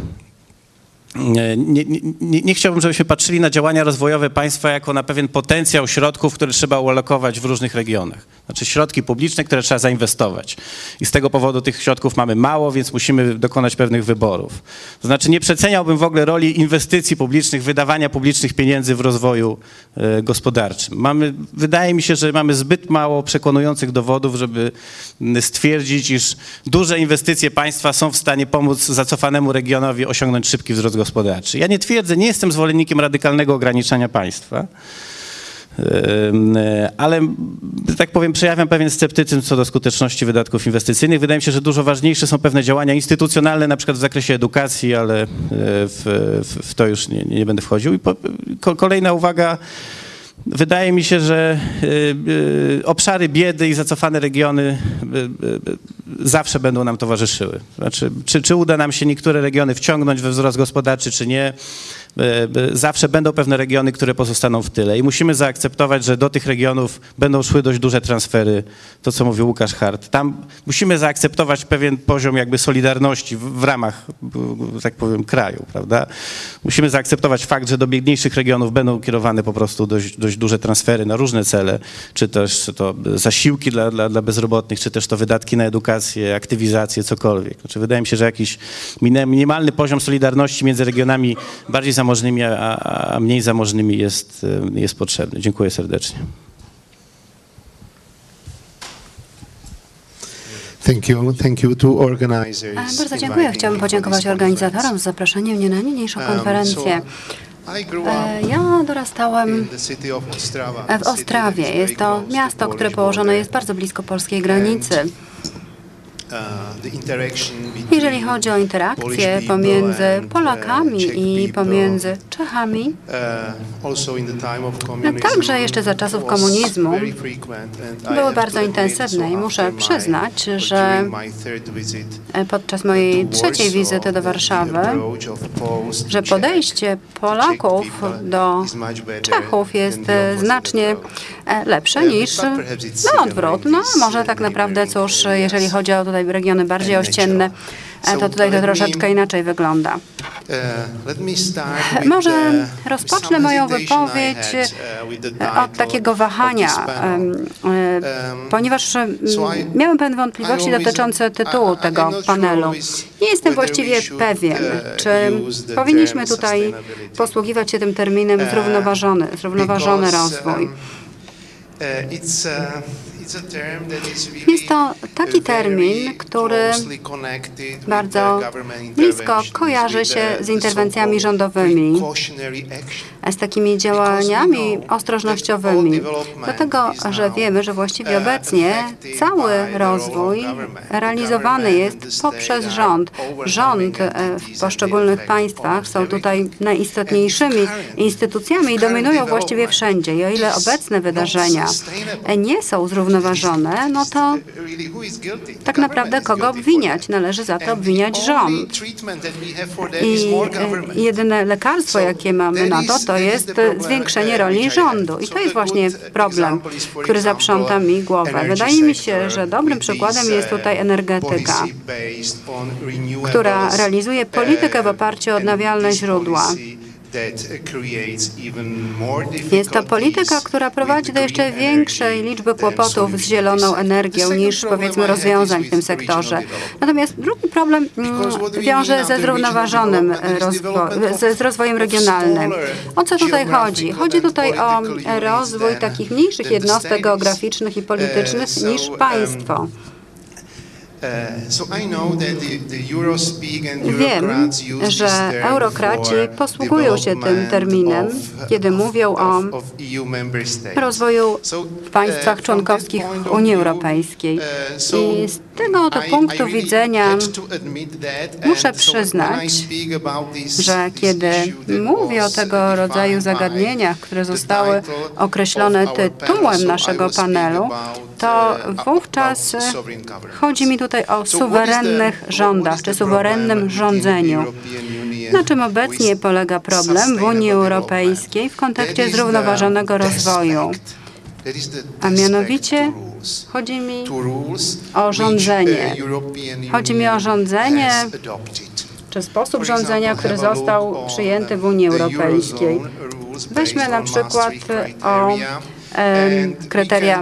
nie, nie, nie, nie chciałbym, żebyśmy patrzyli na działania rozwojowe państwa jako na pewien potencjał środków, które trzeba ulokować w różnych regionach. Znaczy środki publiczne, które trzeba zainwestować. I z tego powodu tych środków mamy mało, więc musimy dokonać pewnych wyborów. To znaczy nie przeceniałbym w ogóle roli inwestycji publicznych, wydawania publicznych pieniędzy w rozwoju e, gospodarczym. Mamy, wydaje mi się, że mamy zbyt mało przekonujących dowodów, żeby stwierdzić, iż duże inwestycje państwa są w stanie pomóc zacofanemu regionowi osiągnąć szybki wzrost gospodarczy. Ja nie twierdzę, nie jestem zwolennikiem radykalnego ograniczania państwa, e, ale, tak powiem, przejawiam pewien sceptycyzm co do skuteczności wydatków inwestycyjnych. Wydaje mi się, że dużo ważniejsze są pewne działania instytucjonalne, na przykład w zakresie edukacji, ale e, w, w, w to już nie, nie będę wchodził. I po, ko, kolejna uwaga. Wydaje mi się, że y, y, obszary biedy i zacofane regiony y, zawsze będą nam towarzyszyły. Znaczy, czy, czy uda nam się niektóre regiony wciągnąć we wzrost gospodarczy, czy nie, zawsze będą pewne regiony, które pozostaną w tyle i musimy zaakceptować, że do tych regionów będą szły dość duże transfery, to co mówił Łukasz Hart. Tam musimy zaakceptować pewien poziom jakby solidarności w, w ramach, b- tak powiem, kraju, prawda? Musimy zaakceptować fakt, że do biedniejszych regionów będą kierowane po prostu dość, dość duże transfery na różne cele, czy też to zasiłki dla, dla, dla bezrobotnych, czy też to wydatki na edukację, aktywizację, cokolwiek. Znaczy, wydaje mi się, że jakiś minimalny poziom solidarności między regionami bardziej zamożnymi, a, a- mniej zamożnymi jest, e, jest potrzebny. Dziękuję serdecznie. Thank you. Thank you to organizers. Bardzo dziękuję. Chciałbym podziękować organizatorom za zaproszenie mnie na niniejszą Um, konferencję. E, Ja dorastałem w Ostrawie. Jest to miasto, które położone jest bardzo blisko polskiej granicy. Jeżeli chodzi o interakcje pomiędzy Polakami i pomiędzy Czechami, także jeszcze za czasów komunizmu były bardzo intensywne i muszę przyznać, że e, podczas mojej trzeciej wizyty do Warszawy, że podejście Polaków do Czechów jest znacznie e, lepsze niż na odwrót. No może tak naprawdę, cóż, jeżeli chodzi o tutaj regiony bardziej ościenne, e, to tutaj to troszeczkę inaczej wygląda. Może rozpocznę moją wypowiedź e, od takiego wahania, e, ponieważ em, miałem pewne wątpliwości dotyczące tytułu tego panelu. Nie jestem właściwie pewien, czy powinniśmy tutaj posługiwać się tym terminem zrównoważony, zrównoważony rozwój. Jest to taki termin, który bardzo blisko kojarzy się z interwencjami rządowymi, z takimi działaniami ostrożnościowymi. Dlatego, że wiemy, że właściwie obecnie cały rozwój realizowany jest poprzez rząd. Rząd e, w poszczególnych państwach są tutaj najistotniejszymi instytucjami i dominują właściwie wszędzie. I o ile obecne wydarzenia nie są zrównoważone, no to tak naprawdę kogo obwiniać? Należy za to obwiniać rząd. I jedyne lekarstwo, jakie mamy na to, to jest zwiększenie roli rządu. I to jest właśnie problem, który zaprząta mi głowę. Wydaje mi się, że dobrym przykładem jest tutaj energetyka, która realizuje politykę w oparciu o odnawialne źródła. Jest to polityka, która prowadzi do jeszcze większej liczby kłopotów z zieloną energią niż powiedzmy rozwiązań w tym sektorze. Natomiast drugi problem mm, wiąże ze zrównoważonym ze, z rozwojem regionalnym. O co tutaj chodzi? Chodzi tutaj o rozwój takich mniejszych jednostek geograficznych i politycznych niż państwo. Wiem, że eurokraci posługują się tym terminem, kiedy mówią o rozwoju w państwach członkowskich Unii Europejskiej. I z tego oto punktu widzenia muszę przyznać, że kiedy mówię o tego rodzaju zagadnieniach, które zostały określone tytułem naszego panelu, to wówczas chodzi mi tutaj o suwerennych rządach czy suwerennym rządzeniu. Na czym obecnie polega problem w Unii Europejskiej w kontekście zrównoważonego rozwoju? A mianowicie chodzi mi o rządzenie. Chodzi mi o rządzenie czy sposób rządzenia, który został przyjęty w Unii Europejskiej. Weźmy na przykład o kryteria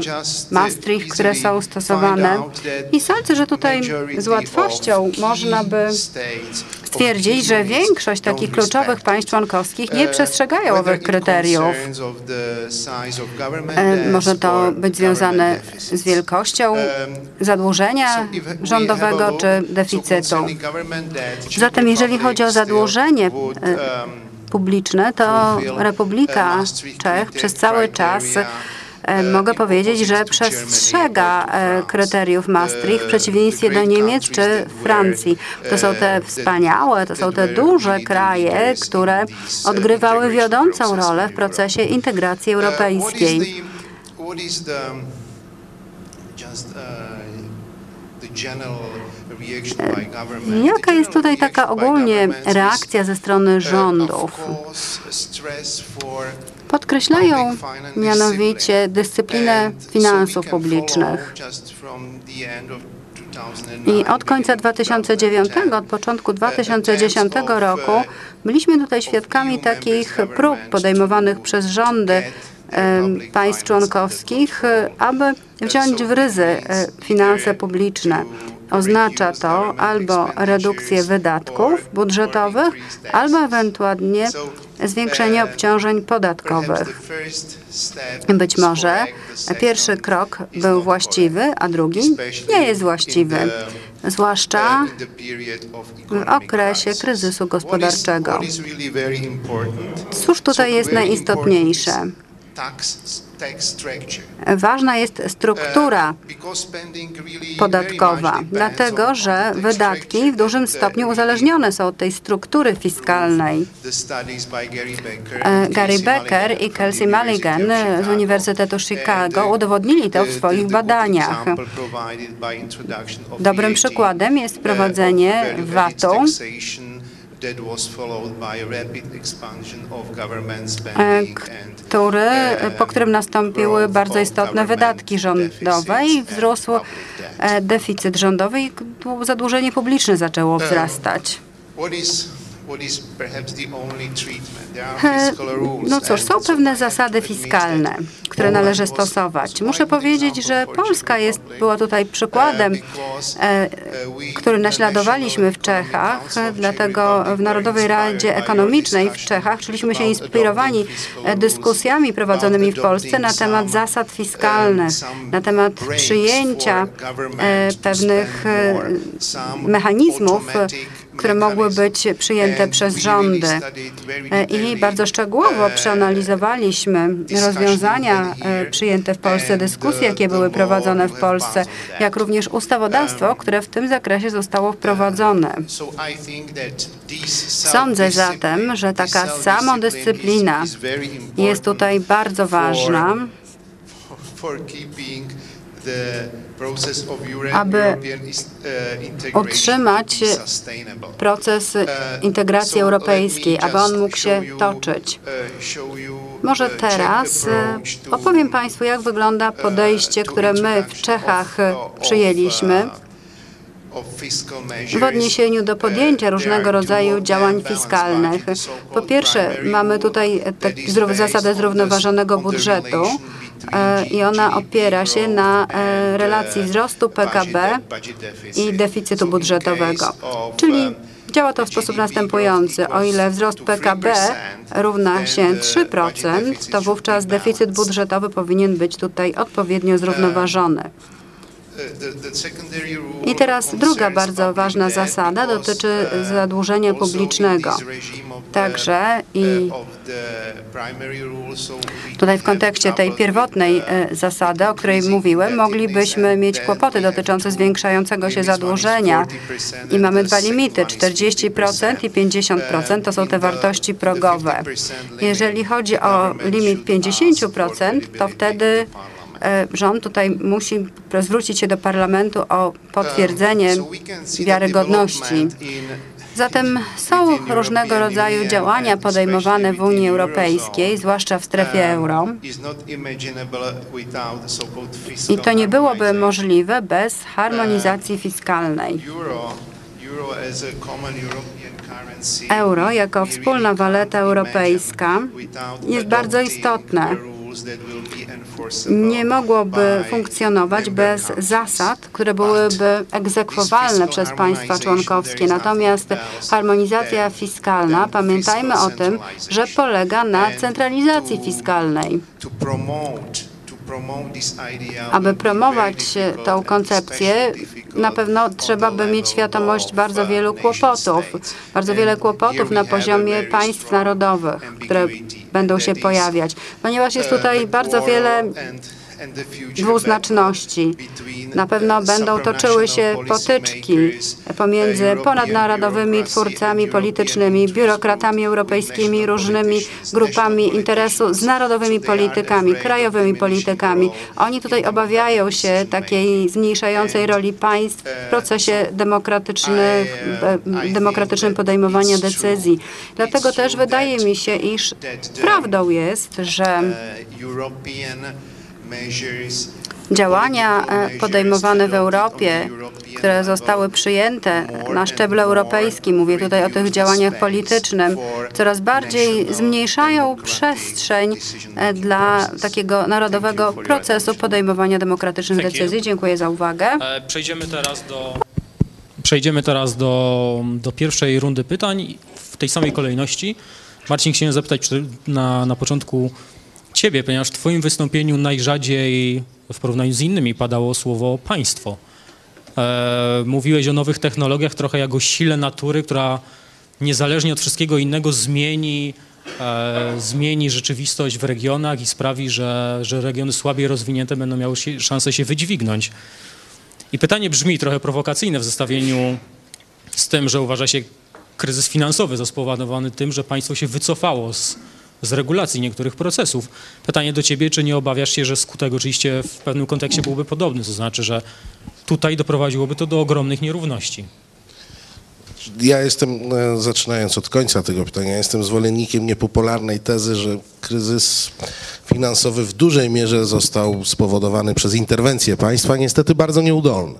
Maastricht, które są stosowane. I sądzę, że tutaj z łatwością można by stwierdzić, że większość takich kluczowych państw członkowskich nie przestrzegają owych kryteriów. E, Może to być związane z wielkością zadłużenia rządowego czy deficytu. Zatem jeżeli chodzi o zadłużenie e, publiczne, to Republika Czech przez cały czas e, mogę powiedzieć, że przestrzega e, kryteriów Maastricht w przeciwieństwie do Niemiec czy Francji. To są te wspaniałe, to są te duże kraje, które odgrywały wiodącą rolę w procesie integracji europejskiej. Jaka jest tutaj taka ogólnie reakcja ze strony rządów? Podkreślają mianowicie dyscyplinę finansów publicznych. I od końca 2009, od początku 2010 roku byliśmy tutaj świadkami takich prób podejmowanych przez rządy państw członkowskich, aby wziąć w ryzy e, finanse publiczne. Oznacza to albo redukcję wydatków budżetowych, albo ewentualnie zwiększenie obciążeń podatkowych. Być może pierwszy krok był właściwy, a drugi nie jest właściwy, zwłaszcza w okresie kryzysu gospodarczego. Cóż tutaj jest najistotniejsze? Ważna jest struktura podatkowa, dlatego że wydatki w dużym stopniu uzależnione są od tej struktury fiskalnej. E, Gary Becker i Kelsey Mulligan z Uniwersytetu Chicago udowodnili to w swoich badaniach. Dobrym przykładem jest wprowadzenie VAT-u e, który, po którym nastąpiły bardzo istotne wydatki rządowe i wzrósł e, deficyt rządowy i zadłużenie publiczne zaczęło wzrastać. No cóż, są pewne zasady fiskalne, które należy stosować. Muszę powiedzieć, że Polska jest, była tutaj przykładem, e, który naśladowaliśmy w Czechach, dlatego w Narodowej Radzie Ekonomicznej w Czechach czuliśmy się inspirowani e, dyskusjami prowadzonymi w Polsce na temat zasad fiskalnych, na temat przyjęcia e, pewnych mechanizmów, które mogły być przyjęte przez rządy. E, I bardzo szczegółowo przeanalizowaliśmy rozwiązania e, przyjęte w Polsce, dyskusje, jakie były prowadzone w Polsce, jak również ustawodawstwo, które w tym zakresie zostało wprowadzone. Sądzę zatem, że taka samodyscyplina jest tutaj bardzo ważna, [LAUGHS] aby utrzymać proces integracji europejskiej, aby on mógł się toczyć. Może teraz opowiem Państwu, jak wygląda podejście, które my w Czechach przyjęliśmy w odniesieniu do podjęcia różnego rodzaju działań fiskalnych. Po pierwsze, mamy tutaj zasadę zrównoważonego budżetu e, i ona opiera się na e, relacji wzrostu PKB i deficytu budżetowego. Czyli Działa to w sposób następujący. O ile wzrost PKB równa się 3%, to wówczas deficyt budżetowy powinien być tutaj odpowiednio zrównoważony. I teraz druga bardzo ważna zasada dotyczy zadłużenia publicznego. Także i tutaj w kontekście tej pierwotnej e, zasady, o której mówiłem, moglibyśmy mieć kłopoty dotyczące zwiększającego się zadłużenia i mamy dwa limity, 40% i 50% to są te wartości progowe. Jeżeli chodzi o limit 50%, to wtedy rząd tutaj musi zwrócić się do parlamentu o potwierdzenie wiarygodności. Zatem są różnego rodzaju działania podejmowane w Unii Europejskiej, zwłaszcza w strefie euro. I to nie byłoby możliwe bez harmonizacji fiskalnej. Euro jako wspólna waleta europejska jest bardzo istotne nie mogłoby funkcjonować bez zasad, które byłyby egzekwowalne przez państwa członkowskie. Natomiast harmonizacja fiskalna, pamiętajmy o tym, że polega na centralizacji fiskalnej. Aby promować tą koncepcję, na pewno trzeba by mieć świadomość bardzo wielu kłopotów, bardzo wiele kłopotów na poziomie państw narodowych, które będą się pojawiać, ponieważ jest tutaj bardzo wiele dwuznaczności. Na pewno będą toczyły się potyczki pomiędzy ponadnarodowymi twórcami politycznymi, biurokratami europejskimi, różnymi grupami interesu z narodowymi politykami, krajowymi politykami. Oni tutaj obawiają się takiej zmniejszającej roli państw w procesie demokratycznym, podejmowania decyzji. Dlatego też wydaje mi się, iż prawdą jest, że Działania e, podejmowane w Europie, które zostały przyjęte na szczeblu europejskim, mówię tutaj o tych działaniach politycznym, coraz bardziej zmniejszają przestrzeń e, dla takiego narodowego procesu podejmowania demokratycznych decyzji. Dziękuję za uwagę. E, Przejdziemy teraz do, przejdziemy teraz do, do pierwszej rundy pytań w tej samej kolejności. Marcin, chciałem zapytać na, na początku Ciebie, ponieważ w Twoim wystąpieniu najrzadziej w porównaniu z innymi padało słowo państwo. E, mówiłeś o nowych technologiach, trochę jak o sile natury, która niezależnie od wszystkiego innego zmieni, e, zmieni rzeczywistość w regionach i sprawi, że, że regiony słabiej rozwinięte będą miały się, szansę się wydźwignąć. I pytanie brzmi trochę prowokacyjne w zestawieniu z tym, że uważa się kryzys finansowy za spowodowany tym, że państwo się wycofało z, z regulacji niektórych procesów. Pytanie do ciebie, czy nie obawiasz się, że skutek oczywiście w pewnym kontekście byłby podobny, to znaczy, że tutaj doprowadziłoby to do ogromnych nierówności. Ja jestem, e, zaczynając od końca tego pytania, jestem zwolennikiem niepopularnej tezy, że kryzys finansowy w dużej mierze został spowodowany przez interwencje państwa, niestety bardzo nieudolne.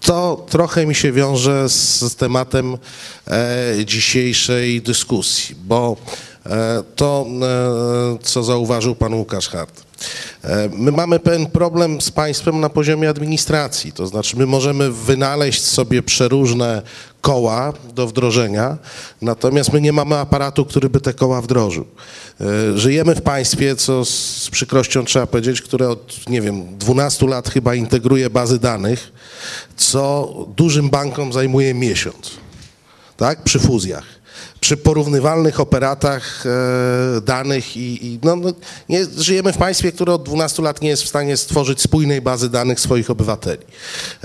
To trochę mi się wiąże z tematem e, dzisiejszej dyskusji, bo e, to, e, co zauważył pan Łukasz Hart. E, My mamy pewien problem z państwem na poziomie administracji, to znaczy my możemy wynaleźć sobie przeróżne koła do wdrożenia, natomiast my nie mamy aparatu, który by te koła wdrożył. E, Żyjemy w państwie, co z przykrością trzeba powiedzieć, które od, nie wiem, 12 lat chyba integruje bazy danych, co dużym bankom zajmuje miesiąc, tak, przy fuzjach przy porównywalnych operatach e, danych i, i no, no, nie, żyjemy w państwie, które od 12 lat nie jest w stanie stworzyć spójnej bazy danych swoich obywateli.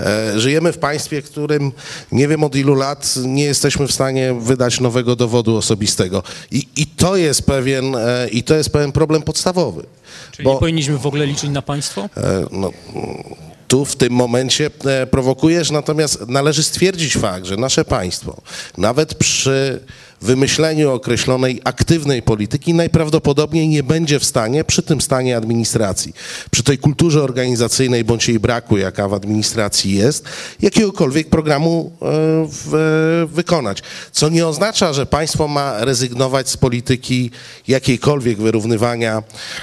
E, żyjemy w państwie, w którym nie wiem od ilu lat nie jesteśmy w stanie wydać nowego dowodu osobistego. I, i to jest pewien e, i to jest pewien problem podstawowy. Czyli Bo- nie powinniśmy w ogóle liczyć na państwo? E, no, tu w tym momencie e, prowokujesz, natomiast należy stwierdzić fakt, że nasze państwo, nawet przy wymyśleniu określonej aktywnej polityki, najprawdopodobniej nie będzie w stanie przy tym stanie administracji, przy tej kulturze organizacyjnej bądź jej braku, jaka w administracji jest, jakiegokolwiek programu e, w, wykonać. Co nie oznacza, że państwo ma rezygnować z polityki jakiejkolwiek wyrównywania,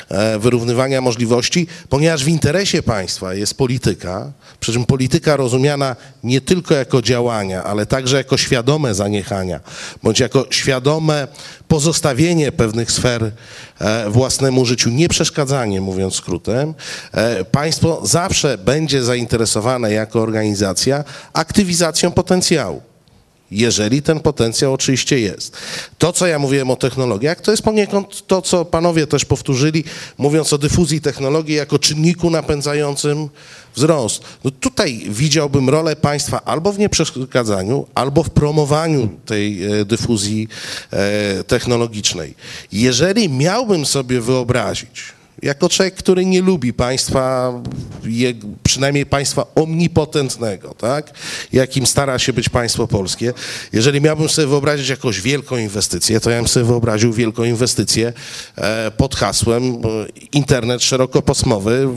e, wyrównywania możliwości, ponieważ w interesie państwa jest polityka, przy czym polityka rozumiana nie tylko jako działania, ale także jako świadome zaniechania, bądź jako świadome pozostawienie pewnych sfer e, własnemu życiu, nie przeszkadzanie, mówiąc skrótem, e, państwo zawsze będzie zainteresowane jako organizacja aktywizacją potencjału jeżeli ten potencjał oczywiście jest. To, co ja mówiłem o technologiach, to jest poniekąd to, co panowie też powtórzyli, mówiąc o dyfuzji technologii jako czynniku napędzającym wzrost. No tutaj widziałbym rolę państwa albo w nieprzeszkadzaniu, albo w promowaniu tej e, dyfuzji e, technologicznej. Jeżeli miałbym sobie wyobrazić, jako człowiek, który nie lubi państwa, przynajmniej państwa omnipotentnego, tak? jakim stara się być państwo polskie. Jeżeli miałbym sobie wyobrazić jakąś wielką inwestycję, to ja bym sobie wyobraził wielką inwestycję e, pod hasłem e, internet szerokopasmowy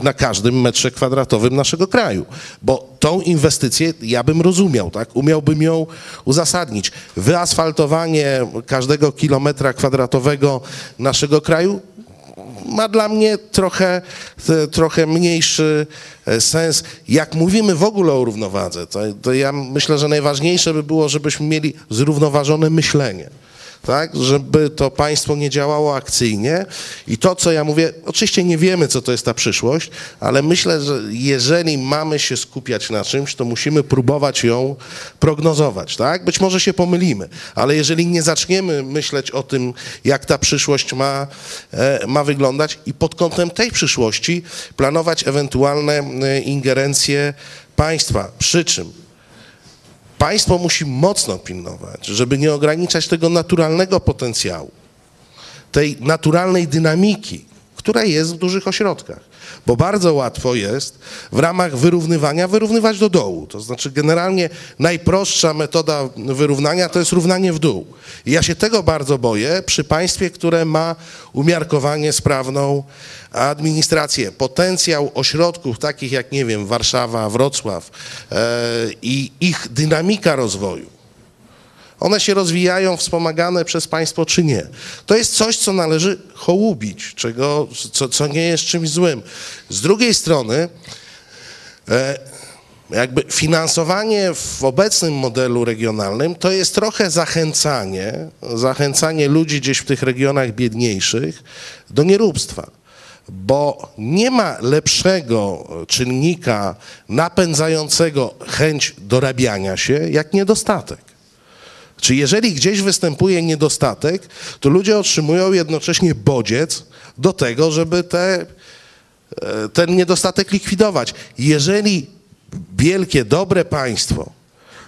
na każdym metrze kwadratowym naszego kraju. Bo tą inwestycję ja bym rozumiał, tak? umiałbym ją uzasadnić. Wyasfaltowanie każdego kilometra kwadratowego naszego kraju ma dla mnie trochę, te- trochę mniejszy e, sens. Jak mówimy w ogóle o równowadze, to, to ja myślę, że najważniejsze by było, żebyśmy mieli zrównoważone myślenie. Tak, żeby to państwo nie działało akcyjnie. I to, co ja mówię, oczywiście nie wiemy, co to jest ta przyszłość, ale myślę, że jeżeli mamy się skupiać na czymś, to musimy próbować ją prognozować, tak? Być może się pomylimy, ale jeżeli nie zaczniemy myśleć o tym, jak ta przyszłość ma, e, ma wyglądać i pod kątem tej przyszłości planować ewentualne e, ingerencje państwa, przy czym Państwo musi mocno pilnować, żeby nie ograniczać tego naturalnego potencjału, tej naturalnej dynamiki, która jest w dużych ośrodkach. Bo bardzo łatwo jest w ramach wyrównywania wyrównywać do dołu. To znaczy generalnie najprostsza metoda wyrównania to jest równanie w dół. I ja się tego bardzo boję przy państwie, które ma umiarkowanie sprawną administrację. Potencjał ośrodków takich jak, nie wiem, Warszawa, Wrocław e, i ich dynamika rozwoju one się rozwijają wspomagane przez państwo czy nie. To jest coś, co należy hołubić, czego, co, co nie jest czymś złym. Z drugiej strony, e, jakby finansowanie w obecnym modelu regionalnym to jest trochę zachęcanie, zachęcanie ludzi gdzieś w tych regionach biedniejszych do nieróbstwa bo nie ma lepszego czynnika napędzającego chęć dorabiania się jak niedostatek. Czy jeżeli gdzieś występuje niedostatek, to ludzie otrzymują jednocześnie bodziec do tego, żeby te, e, ten niedostatek likwidować. Jeżeli wielkie, dobre państwo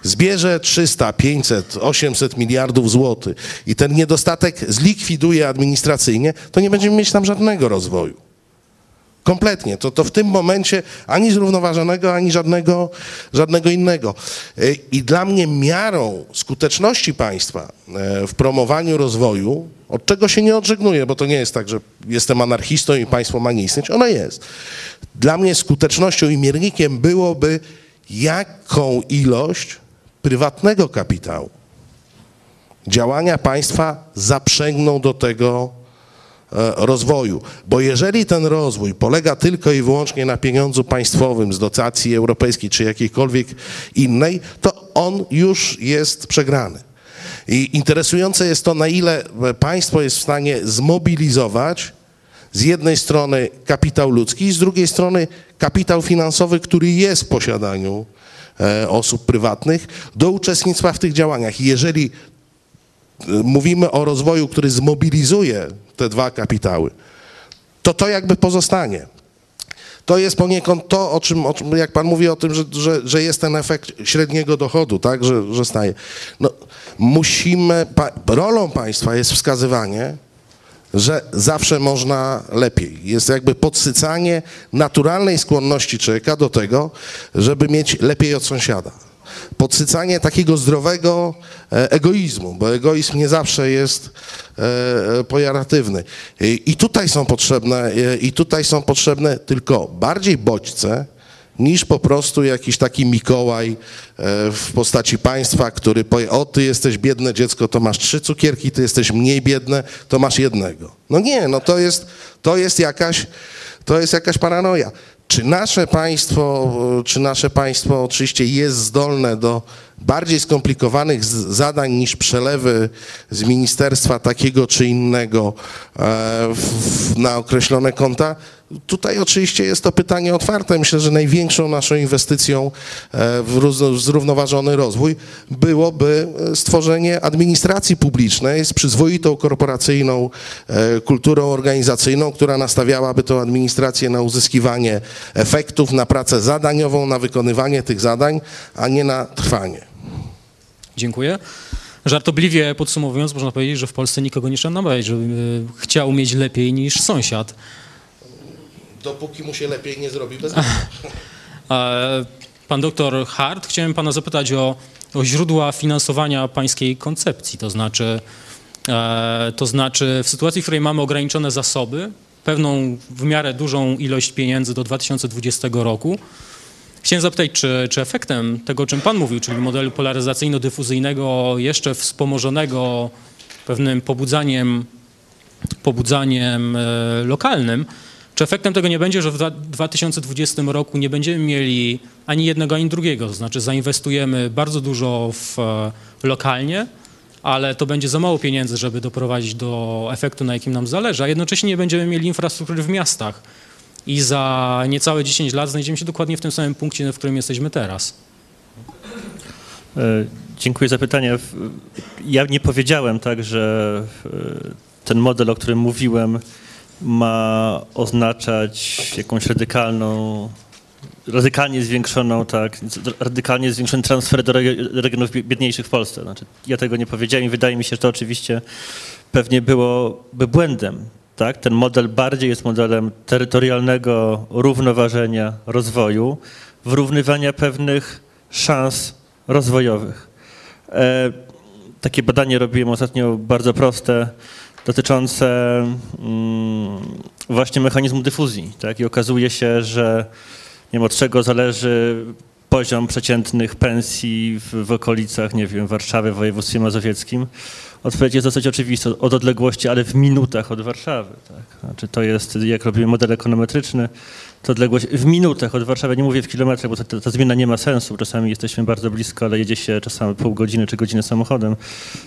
zbierze 300, 500, 800 miliardów złotych i ten niedostatek zlikwiduje administracyjnie, to nie będziemy mieć tam żadnego rozwoju. Kompletnie. To, to w tym momencie ani zrównoważonego, ani żadnego, żadnego innego. E, I dla mnie miarą skuteczności państwa e, w promowaniu rozwoju, od czego się nie odżegnuję, bo to nie jest tak, że jestem anarchistą i państwo ma nie istnieć, ono jest. Dla mnie skutecznością i miernikiem byłoby, jaką ilość prywatnego kapitału działania państwa zaprzęgną do tego rozwoju. Bo jeżeli ten rozwój polega tylko i wyłącznie na pieniądzu państwowym z dotacji europejskiej czy jakiejkolwiek innej, to on już jest przegrany. I interesujące jest to, na ile państwo jest w stanie zmobilizować z jednej strony kapitał ludzki, i z drugiej strony kapitał finansowy, który jest w posiadaniu e, osób prywatnych do uczestnictwa w tych działaniach. Jeżeli mówimy o rozwoju, który zmobilizuje te dwa kapitały, to to jakby pozostanie. To jest poniekąd to, o czym, o czym jak pan mówi o tym, że, że, że jest ten efekt średniego dochodu, tak, że, że staje. No, musimy, pa, rolą państwa jest wskazywanie, że zawsze można lepiej. Jest jakby podsycanie naturalnej skłonności człowieka do tego, żeby mieć lepiej od sąsiada podsycanie takiego zdrowego e, egoizmu, bo egoizm nie zawsze jest e, pojaratywny. I tutaj są potrzebne, e, i tutaj są potrzebne tylko bardziej bodźce, niż po prostu jakiś taki Mikołaj w postaci państwa, który powie, o ty jesteś biedne dziecko, to masz trzy cukierki, ty jesteś mniej biedne, to masz jednego. No nie, no to jest, to jest jakaś, to jest jakaś paranoja. Czy nasze państwo, czy nasze państwo oczywiście jest zdolne do bardziej skomplikowanych zadań niż przelewy z ministerstwa takiego czy innego e, na określone konta? Tutaj oczywiście jest to pytanie otwarte. Myślę, że największą naszą inwestycją e, w zrównoważony rozwój byłoby e, stworzenie administracji publicznej z przyzwoitą korporacyjną kulturą organizacyjną, która nastawiałaby tę administrację na uzyskiwanie efektów, na pracę zadaniową, na wykonywanie tych zadań, a nie na trwanie. Dziękuję. Żartobliwie podsumowując, można powiedzieć, że w Polsce nikogo nie namawiać, żeby chciał mieć lepiej niż sąsiad. Dopóki mu się lepiej nie zrobi bez [LAUGHS] Pan doktor Hart, chciałem pana zapytać o, o źródła finansowania pańskiej koncepcji, to znaczy, e, to znaczy w sytuacji, w której mamy ograniczone zasoby, pewną w miarę dużą ilość pieniędzy do 2020 roku, Chciałem zapytać, czy, czy efektem tego, o czym Pan mówił, czyli modelu polaryzacyjno-dyfuzyjnego, jeszcze wspomożonego pewnym pobudzaniem, pobudzaniem e, lokalnym, czy efektem tego nie będzie, że w 2020 roku nie będziemy mieli ani jednego, ani drugiego? To znaczy zainwestujemy bardzo dużo w, e, lokalnie, ale to będzie za mało pieniędzy, żeby doprowadzić do efektu, na jakim nam zależy, a jednocześnie nie będziemy mieli infrastruktury w miastach. I za niecałe 10 lat znajdziemy się dokładnie w tym samym punkcie, w którym jesteśmy teraz. E, Dziękuję za pytanie. Ja nie powiedziałem tak, że e, ten model, o którym mówiłem, ma oznaczać jakąś radykalną, radykalnie zwiększoną, tak, radykalnie zwiększony transfer do reg- regionów bie- biedniejszych w Polsce. Znaczy, ja tego nie powiedziałem i wydaje mi się, że to oczywiście pewnie byłoby błędem. Tak? Ten model bardziej jest modelem terytorialnego równoważenia rozwoju, wyrównywania pewnych szans rozwojowych. E, takie badanie robiłem ostatnio bardzo proste, dotyczące mm, właśnie mechanizmu dyfuzji. Tak? I okazuje się, że nie wiem, od czego zależy poziom przeciętnych pensji w, w okolicach, nie wiem, Warszawy, w województwie mazowieckim. Odpowiedź jest dosyć oczywista, od odległości, ale w minutach od Warszawy. Tak? Znaczy to jest, jak robimy model ekonometryczny, to odległość w minutach od Warszawy, nie mówię w kilometrach, bo ta, ta, zmiana nie ma sensu. Czasami jesteśmy bardzo blisko, ale jedzie się czasami pół godziny czy godzinę samochodem.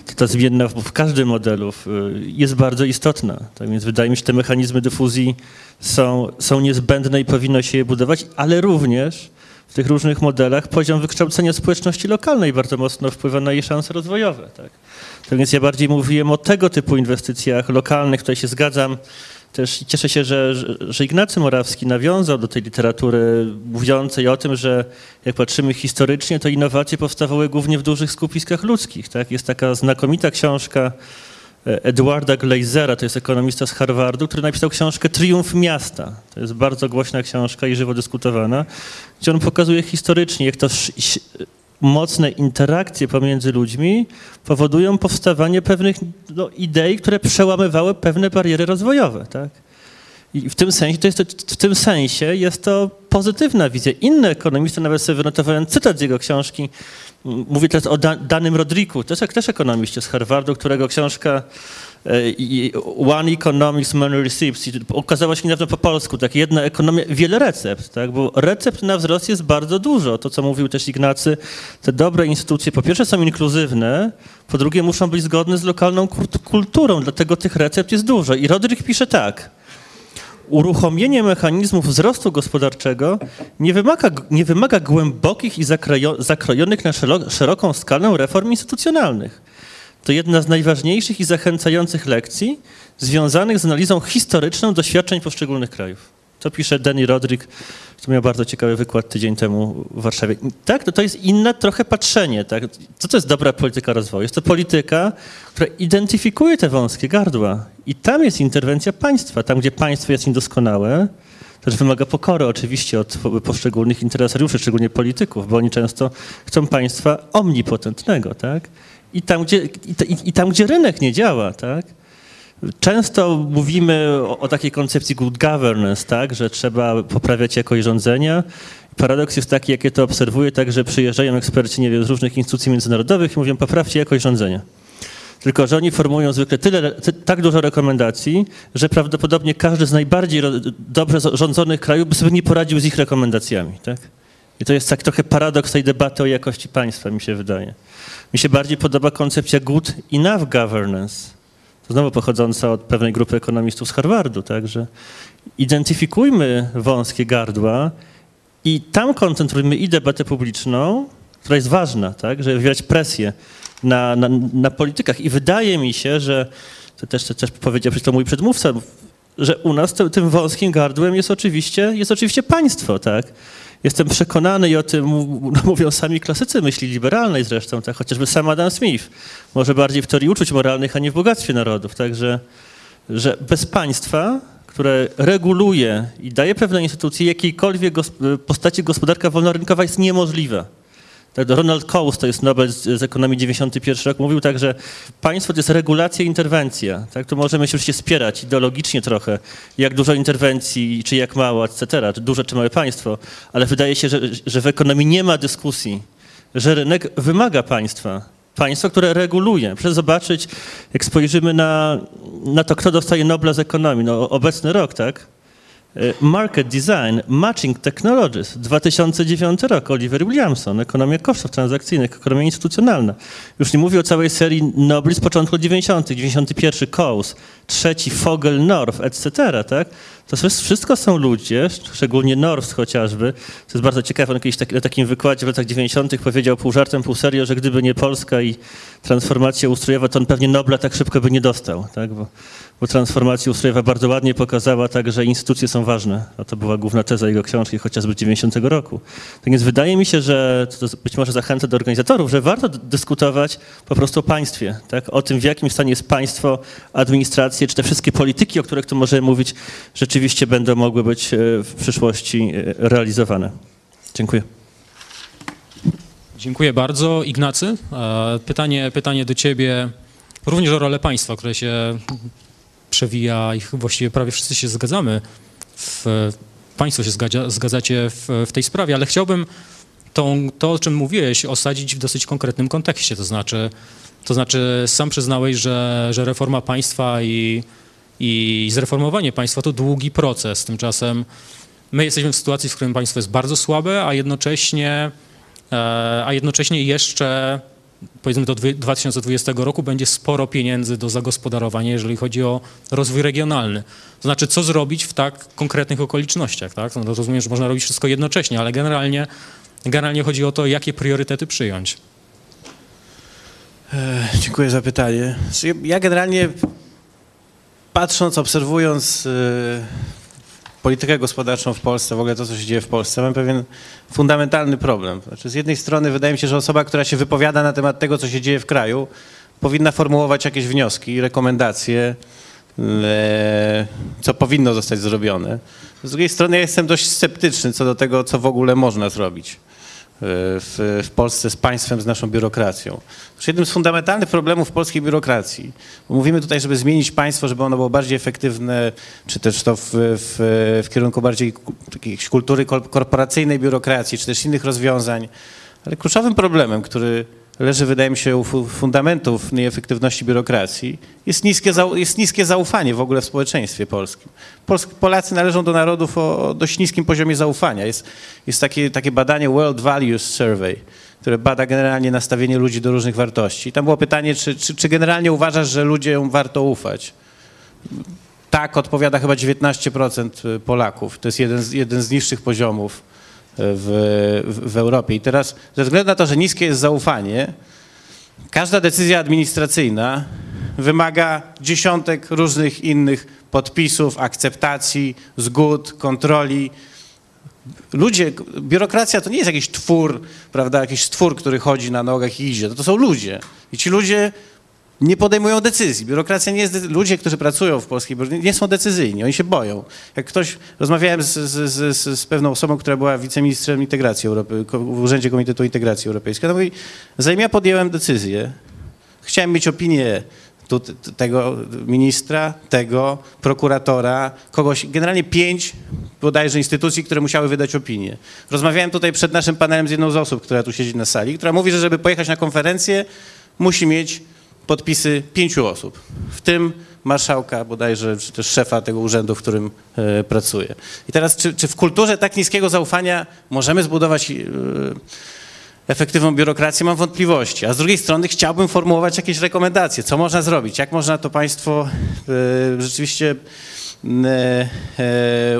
To ta zmienna w, w każdym modelu jest bardzo istotna. Tak więc wydaje mi się, że te mechanizmy dyfuzji są, są niezbędne i powinno się je budować, ale również w tych różnych modelach poziom wykształcenia społeczności lokalnej bardzo mocno wpływa na jej szanse rozwojowe. Tak? tak więc ja bardziej mówiłem o tego typu inwestycjach lokalnych, tutaj się zgadzam. Też cieszę się, że, że, Ignacy Morawski nawiązał do tej literatury mówiącej o tym, że jak patrzymy historycznie, to innowacje powstawały głównie w dużych skupiskach ludzkich. Tak? Jest taka znakomita książka e, Edwarda Glazera, to jest ekonomista z Harvardu, który napisał książkę Triumf Miasta. To jest bardzo głośna książka i żywo dyskutowana, gdzie on pokazuje historycznie, jak to mocne interakcje pomiędzy ludźmi powodują powstawanie pewnych no, idei, które przełamywały pewne bariery rozwojowe. Tak? I w tym sensie to jest to, w tym sensie jest to pozytywna wizja. Inne ekonomisty, nawet sobie wynotowałem cytat z jego książki, mówię teraz o da, Danym Rodriku, też, też ekonomiście z Harvardu, którego książka One Economics, Many Receipts i ukazała się niedawno po polsku, tak, jedna ekonomia, wiele recept, tak, bo recept na wzrost jest bardzo dużo. To, co mówił też Ignacy, te dobre instytucje po pierwsze są inkluzywne, po drugie muszą być zgodne z lokalną kult- kulturą, dlatego tych recept jest dużo. I Rodrik pisze tak, uruchomienie mechanizmów wzrostu gospodarczego nie wymaga, nie wymaga głębokich i zakrojo, zakrojonych na szeroką skalę reform instytucjonalnych. To jedna z najważniejszych i zachęcających lekcji związanych z analizą historyczną doświadczeń poszczególnych krajów. To pisze Danny Rodrik, to miał bardzo ciekawy wykład tydzień temu w Warszawie. Tak, to, to jest inne trochę patrzenie. Tak? Co to jest dobra polityka rozwoju? Jest to polityka, która identyfikuje te wąskie gardła. I tam jest interwencja państwa. Tam, gdzie państwo jest niedoskonałe, też wymaga pokory oczywiście od po- poszczególnych interesariuszy, szczególnie polityków, bo oni często chcą państwa omnipotentnego, tak? I tam, gdzie, i, i, tam, gdzie rynek nie działa, tak? Często mówimy o, o takiej koncepcji good governance, tak, że trzeba poprawiać jakość rządzenia. Paradoks jest taki, jakie to obserwuję, tak, że przyjeżdżają eksperci, nie wiem, z różnych instytucji międzynarodowych i mówią, poprawcie jakość rządzenia. Tylko, że oni formułują zwykle tyle, ty, tak dużo rekomendacji, że prawdopodobnie każdy z najbardziej dobrze zo- rządzonych krajów by sobie nie poradził z ich rekomendacjami, tak? I to jest tak trochę paradoks tej debaty o jakości państwa, mi się wydaje. Mi się bardziej podoba koncepcja good enough governance, to znowu pochodząca od pewnej grupy ekonomistów z Harvardu, tak, że identyfikujmy wąskie gardła i tam koncentrujmy i debatę publiczną, która jest ważna, tak, żeby wywierać presję na, na, na politykach. I wydaje mi się, że to też, to też powiedział przecież to mój przedmówca, że u nas tym, tym wąskim gardłem jest oczywiście, jest oczywiście państwo, tak. Jestem przekonany i o tym [LAUGHS] mówią sami klasycy myśli liberalnej zresztą, tak, chociażby sam Adam Smith. Może bardziej w teorii uczuć moralnych, a nie w bogactwie narodów. Także, że bez państwa, które reguluje i daje pewne instytucje, jakiejkolwiek gos- postaci gospodarka wolnorynkowa jest niemożliwa. Tak, Ronald Coase, to jest Nobel z, ekonomii 91 rok, mówił tak, że państwo to jest regulacja i interwencja. Tak, tu możemy się oczywiście spierać ideologicznie trochę, jak dużo interwencji, czy jak mało, etc., czy duże, czy małe państwo, ale wydaje się, że, że w ekonomii nie ma dyskusji, że rynek wymaga państwa. Państwo, które reguluje. Proszę zobaczyć, jak spojrzymy na, na to, kto dostaje Nobla z ekonomii. No, obecny rok, tak? E, Market Design, Matching Technologies, 2009 rok, Oliver Williamson, ekonomia kosztów transakcyjnych, ekonomia instytucjonalna. Już nie mówię o całej serii Nobel z początku 90., 91 Coase, trzeci Fogel North, etc., tak? To wszystko są ludzie, szczególnie North chociażby, to jest bardzo ciekawe, on kiedyś taki, na takim wykładzie w latach 90. powiedział pół żartem, pół serio, że gdyby nie Polska i transformacja ustrojowa, to on pewnie Nobla tak szybko by nie dostał, tak? Bo, bo transformacja ustrojowa bardzo ładnie pokazała tak, że instytucje są ważne, a to była główna teza jego książki, chociażby z 90 roku. Tak więc wydaje mi się, że to być może zachęcę do organizatorów, że warto dyskutować po prostu o państwie, tak? o tym, w jakim stanie jest państwo, administracje, czy te wszystkie polityki, o których tu możemy mówić, rzeczywiście będą mogły być e, w przyszłości e, realizowane. Dziękuję. Dziękuję bardzo. Ignacy, e, pytanie, pytanie do ciebie również o rolę państwa, które się przewija i właściwie prawie wszyscy się zgadzamy. W, państwo się zgadza, zgadzacie w, w tej sprawie, ale chciałbym tą, to, o czym mówiłeś, osadzić w dosyć konkretnym kontekście. To znaczy, to znaczy sam przyznałeś, że, że reforma państwa i, i zreformowanie państwa to długi proces. Tymczasem my jesteśmy w sytuacji, w którym państwo jest bardzo słabe, a jednocześnie, e, a jednocześnie jeszcze powiedzmy do 2020 roku będzie sporo pieniędzy do zagospodarowania, jeżeli chodzi o rozwój regionalny. To znaczy, co zrobić w tak konkretnych okolicznościach, tak? No, rozumiem, że można robić wszystko jednocześnie, ale generalnie, generalnie chodzi o to, jakie priorytety przyjąć. E, dziękuję za pytanie. Ja generalnie patrząc, obserwując e, politykę gospodarczą w Polsce, w ogóle to, co się dzieje w Polsce, mam pewien fundamentalny problem. Znaczy, z jednej strony wydaje mi się, że osoba, która się wypowiada na temat tego, co się dzieje w kraju, powinna formułować jakieś wnioski, rekomendacje, co powinno zostać zrobione. Z drugiej strony ja jestem dość sceptyczny co do tego, co w ogóle można zrobić w, w Polsce z państwem, z naszą biurokracją. Jednym z fundamentalnych problemów polskiej biurokracji, bo mówimy tutaj, żeby zmienić państwo, żeby ono było bardziej efektywne, czy też to w, w, w kierunku bardziej jakiejś kultury korporacyjnej biurokracji, czy też innych rozwiązań, ale kluczowym problemem, który leży, wydaje mi się, u fundamentów nieefektywności biurokracji, jest niskie, jest niskie zaufanie w ogóle w społeczeństwie polskim. Polacy należą do narodów o dość niskim poziomie zaufania. Jest, jest takie, takie badanie World Values Survey, które bada generalnie nastawienie ludzi do różnych wartości. I tam było pytanie, czy, czy, czy generalnie uważasz, że ludziom warto ufać? Tak odpowiada chyba 19% Polaków. To jest jeden z, jeden z niższych poziomów w, w, Europie. I teraz ze względu na to, że niskie jest zaufanie, każda decyzja administracyjna wymaga dziesiątek różnych innych podpisów, akceptacji, zgód, kontroli. Ludzie, biurokracja to nie jest jakiś twór, prawda, jakiś stwór, który chodzi na nogach i idzie. To są ludzie. I ci ludzie nie podejmują decyzji. Biurokracja nie jest, ludzie, którzy pracują w polskiej biurokracji, nie są decyzyjni, oni się boją. Jak ktoś, rozmawiałem z, z, z, z pewną osobą, która była wiceministrem integracji Europy, w Urzędzie Komitetu Integracji Europejskiej, ona mówi, zanim ja podjąłem decyzję, chciałem mieć opinię tu, tego ministra, tego prokuratora, kogoś, generalnie pięć bodajże instytucji, które musiały wydać opinię. Rozmawiałem tutaj przed naszym panelem z jedną z osób, która tu siedzi na sali, która mówi, że żeby pojechać na konferencję, musi mieć podpisy pięciu osób, w tym marszałka bodajże, czy też szefa tego urzędu, w którym e, pracuje. I teraz, czy, czy, w kulturze tak niskiego zaufania możemy zbudować e, efektywną biurokrację? Mam wątpliwości. A z drugiej strony chciałbym formułować jakieś rekomendacje. Co można zrobić? Jak można to państwo e, rzeczywiście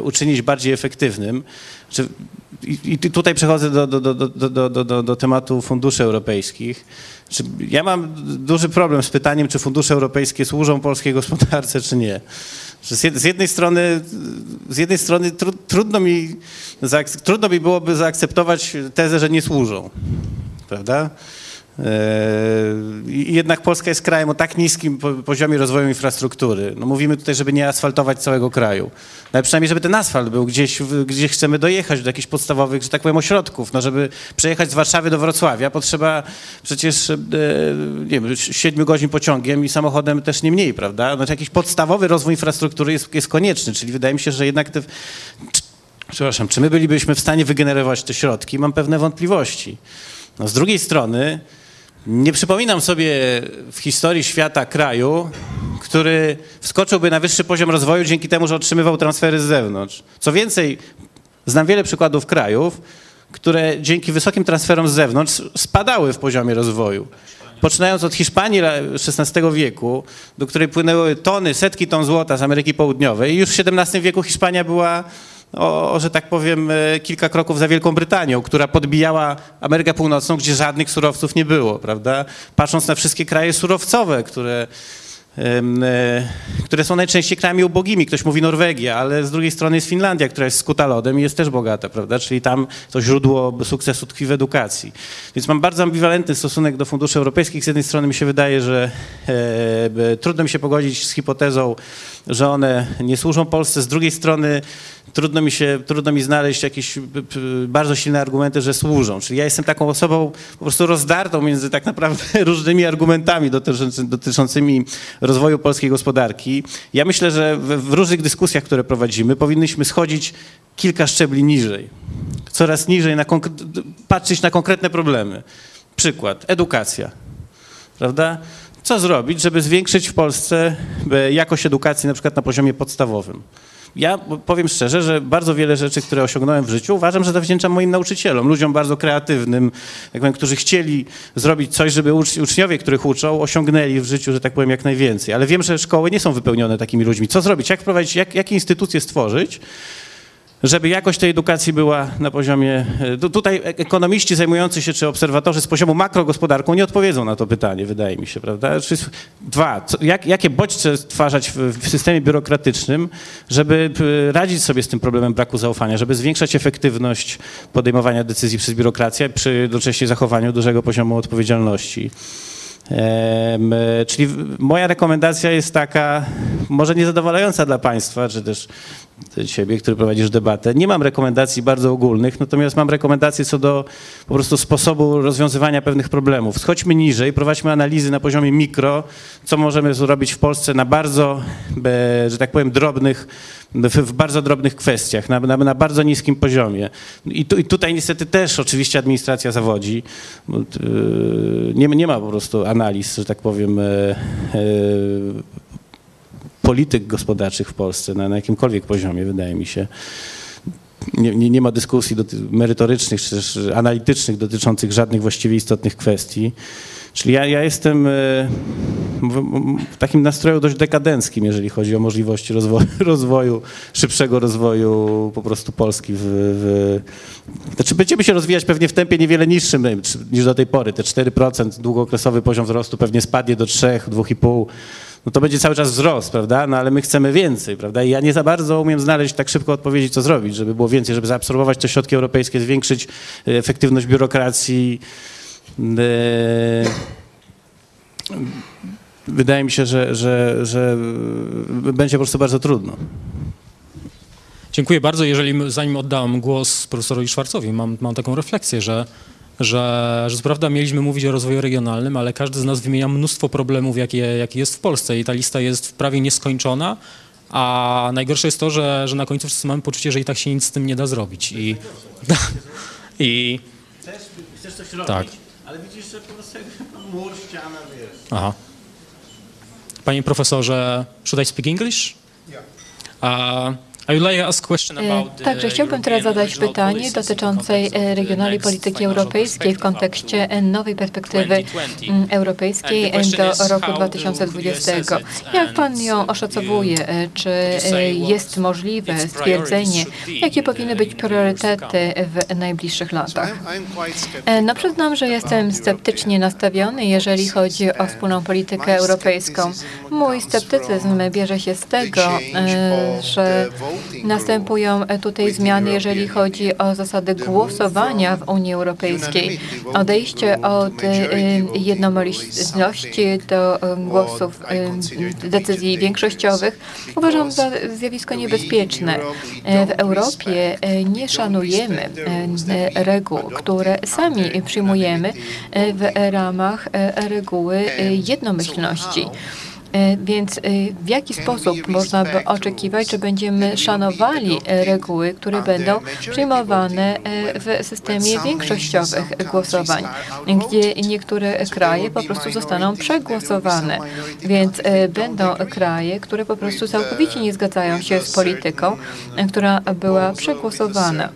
uczynić bardziej efektywnym? Czy, i, tutaj przechodzę do, do, do, do, do, tematu funduszy europejskich. Ja mam duży problem z pytaniem, czy fundusze europejskie służą polskiej gospodarce, czy nie. Z jednej strony, z jednej strony trudno, mi, trudno mi byłoby zaakceptować tezę, że nie służą, prawda? I jednak Polska jest krajem o tak niskim poziomie rozwoju infrastruktury. No mówimy tutaj, żeby nie asfaltować całego kraju. No ale przynajmniej, żeby ten asfalt był gdzieś, gdzie chcemy dojechać do jakichś podstawowych, że tak powiem, ośrodków. No żeby przejechać z Warszawy do Wrocławia, potrzeba przecież, e, nie wiem, 7 godzin pociągiem i samochodem też nie mniej, prawda? Znaczy jakiś podstawowy rozwój infrastruktury jest, jest konieczny, czyli wydaje mi się, że jednak te... Przepraszam, czy my bylibyśmy w stanie wygenerować te środki? Mam pewne wątpliwości. No z drugiej strony Nie przypominam sobie w historii świata kraju, który wskoczyłby na wyższy poziom rozwoju dzięki temu, że otrzymywał transfery z zewnątrz. Co więcej, znam wiele przykładów krajów, które dzięki wysokim transferom z zewnątrz spadały w poziomie rozwoju. Poczynając od Hiszpanii XVI wieku, do której płynęły tony, setki ton złota z Ameryki Południowej, już w XVII wieku Hiszpania była o, że tak powiem, e, kilka kroków za Wielką Brytanią, która podbijała Amerykę Północną, gdzie żadnych surowców nie było, prawda? Patrząc na wszystkie kraje surowcowe, które E, które są najczęściej krajami ubogimi. Ktoś mówi Norwegia, ale z drugiej strony jest Finlandia, która jest skuta lodem i jest też bogata, prawda? Czyli tam to źródło sukcesu tkwi w edukacji. Więc mam bardzo ambiwalentny stosunek do funduszy europejskich. Z jednej strony mi się wydaje, że e, trudno mi się pogodzić z hipotezą, że one nie służą Polsce. Z drugiej strony trudno mi się, trudno mi znaleźć jakieś bardzo silne argumenty, że służą. Czyli ja jestem taką osobą po prostu rozdartą między tak naprawdę [LAUGHS] różnymi argumentami dotyczącymi rozwoju polskiej gospodarki. Ja myślę, że w różnych dyskusjach, które prowadzimy, powinniśmy schodzić kilka szczebli niżej. Coraz niżej, na patrzeć na konkretne problemy. Przykład, edukacja. Prawda? Co zrobić, żeby zwiększyć w Polsce e, jakość edukacji na przykład na poziomie podstawowym? Ja powiem szczerze, że bardzo wiele rzeczy, które osiągnąłem w życiu, uważam, że zawdzięczam moim nauczycielom, ludziom bardzo kreatywnym, jak powiem, którzy chcieli zrobić coś, żeby uczniowie, których uczą, osiągnęli w życiu, że tak powiem, jak najwięcej. Ale wiem, że szkoły nie są wypełnione takimi ludźmi. Co zrobić? Jak prowadzić, jak, jakie instytucje stworzyć, żeby jakość tej edukacji była na poziomie. E, tutaj ekonomiści zajmujący się, czy obserwatorzy z poziomu makrogospodarką nie odpowiedzą na to pytanie, wydaje mi się, prawda? Dwa, jak, jakie bodźce stwarzać w, systemie biurokratycznym, żeby e, radzić sobie z tym problemem braku zaufania, żeby zwiększać efektywność podejmowania decyzji przez biurokrację przy jednocześnie zachowaniu dużego poziomu odpowiedzialności. Czyli moja rekomendacja jest taka, może niezadowalająca dla Państwa, czy też ciebie, który prowadzisz debatę. Nie mam rekomendacji bardzo ogólnych, natomiast mam rekomendacje co do po prostu sposobu rozwiązywania pewnych problemów. Schodźmy niżej, prowadźmy analizy na poziomie mikro, co możemy zrobić w Polsce na bardzo, że tak powiem, drobnych, w bardzo drobnych kwestiach, na, na, na bardzo niskim poziomie. I, tu, I, tutaj niestety też oczywiście administracja zawodzi. Nie, nie ma po prostu analiz, że tak powiem, e, e, polityk gospodarczych w Polsce na, na jakimkolwiek poziomie, wydaje mi się. Nie, nie, nie ma dyskusji merytorycznych czy też analitycznych dotyczących żadnych właściwie istotnych kwestii. Czyli ja, ja jestem e, w takim nastroju dość dekadenckim, jeżeli chodzi o możliwości rozwoju, [LAUGHS] rozwoju szybszego rozwoju po prostu Polski. W, w, znaczy będziemy się rozwijać pewnie w tempie niewiele niższym niż do tej pory. Te 4% długookresowy poziom wzrostu pewnie spadnie do 3, 2,5% no to będzie cały czas wzrost, prawda? No ale my chcemy więcej, prawda? I ja nie za bardzo umiem znaleźć tak szybko odpowiedzi, co zrobić, żeby było więcej, żeby zaabsorbować te środki europejskie, zwiększyć e, efektywność biurokracji. E, wydaje mi się, że, że, że będzie po prostu bardzo trudno. Dziękuję bardzo. Jeżeli zanim oddam głos profesorowi Szwarcowi, mam, mam taką refleksję, że że, że co prawda mieliśmy mówić o rozwoju regionalnym, ale każdy z nas wymienia mnóstwo problemów, jakie, jakie jest w Polsce i ta lista jest prawie nieskończona, a najgorsze jest to, że, że na końcu wszyscy mamy poczucie, że i tak się nic z tym nie da zrobić. I, [LAUGHS] i chcesz, chcesz coś robić, tak. ale widzisz, że po prostu mur, ściana, wiesz. Aha. Panie profesorze, should I speak English? Yeah. Uh, także chciałbym teraz zadać pytanie dotyczące e, regionalnej polityki europejskiej w kontekście e, nowej perspektywy mm, europejskiej do roku 2020. Jak Pan ją oszacowuje? Czy jest możliwe stwierdzenie, jakie powinny być priorytety w najbliższych latach? No przyznam, że jestem sceptycznie nastawiony, jeżeli chodzi o wspólną politykę europejską. Mój sceptycyzm bierze się z tego, że Następują tutaj zmiany, jeżeli chodzi o zasady głosowania w Unii Europejskiej. Odejście od y, jednomyślności do głosów y, decyzji większościowych uważam za zjawisko niebezpieczne. W Europie nie szanujemy reguł, które sami przyjmujemy w ramach reguły jednomyślności. E, Więc e, w jaki sposób można by oczekiwać, że będziemy szanowali reguły, które będą przyjmowane e, w systemie większościowych głosowań, gdzie niektóre kraje po prostu zostaną przegłosowane. Więc będą kraje, które po prostu całkowicie nie zgadzają się z polityką, która była przegłosowana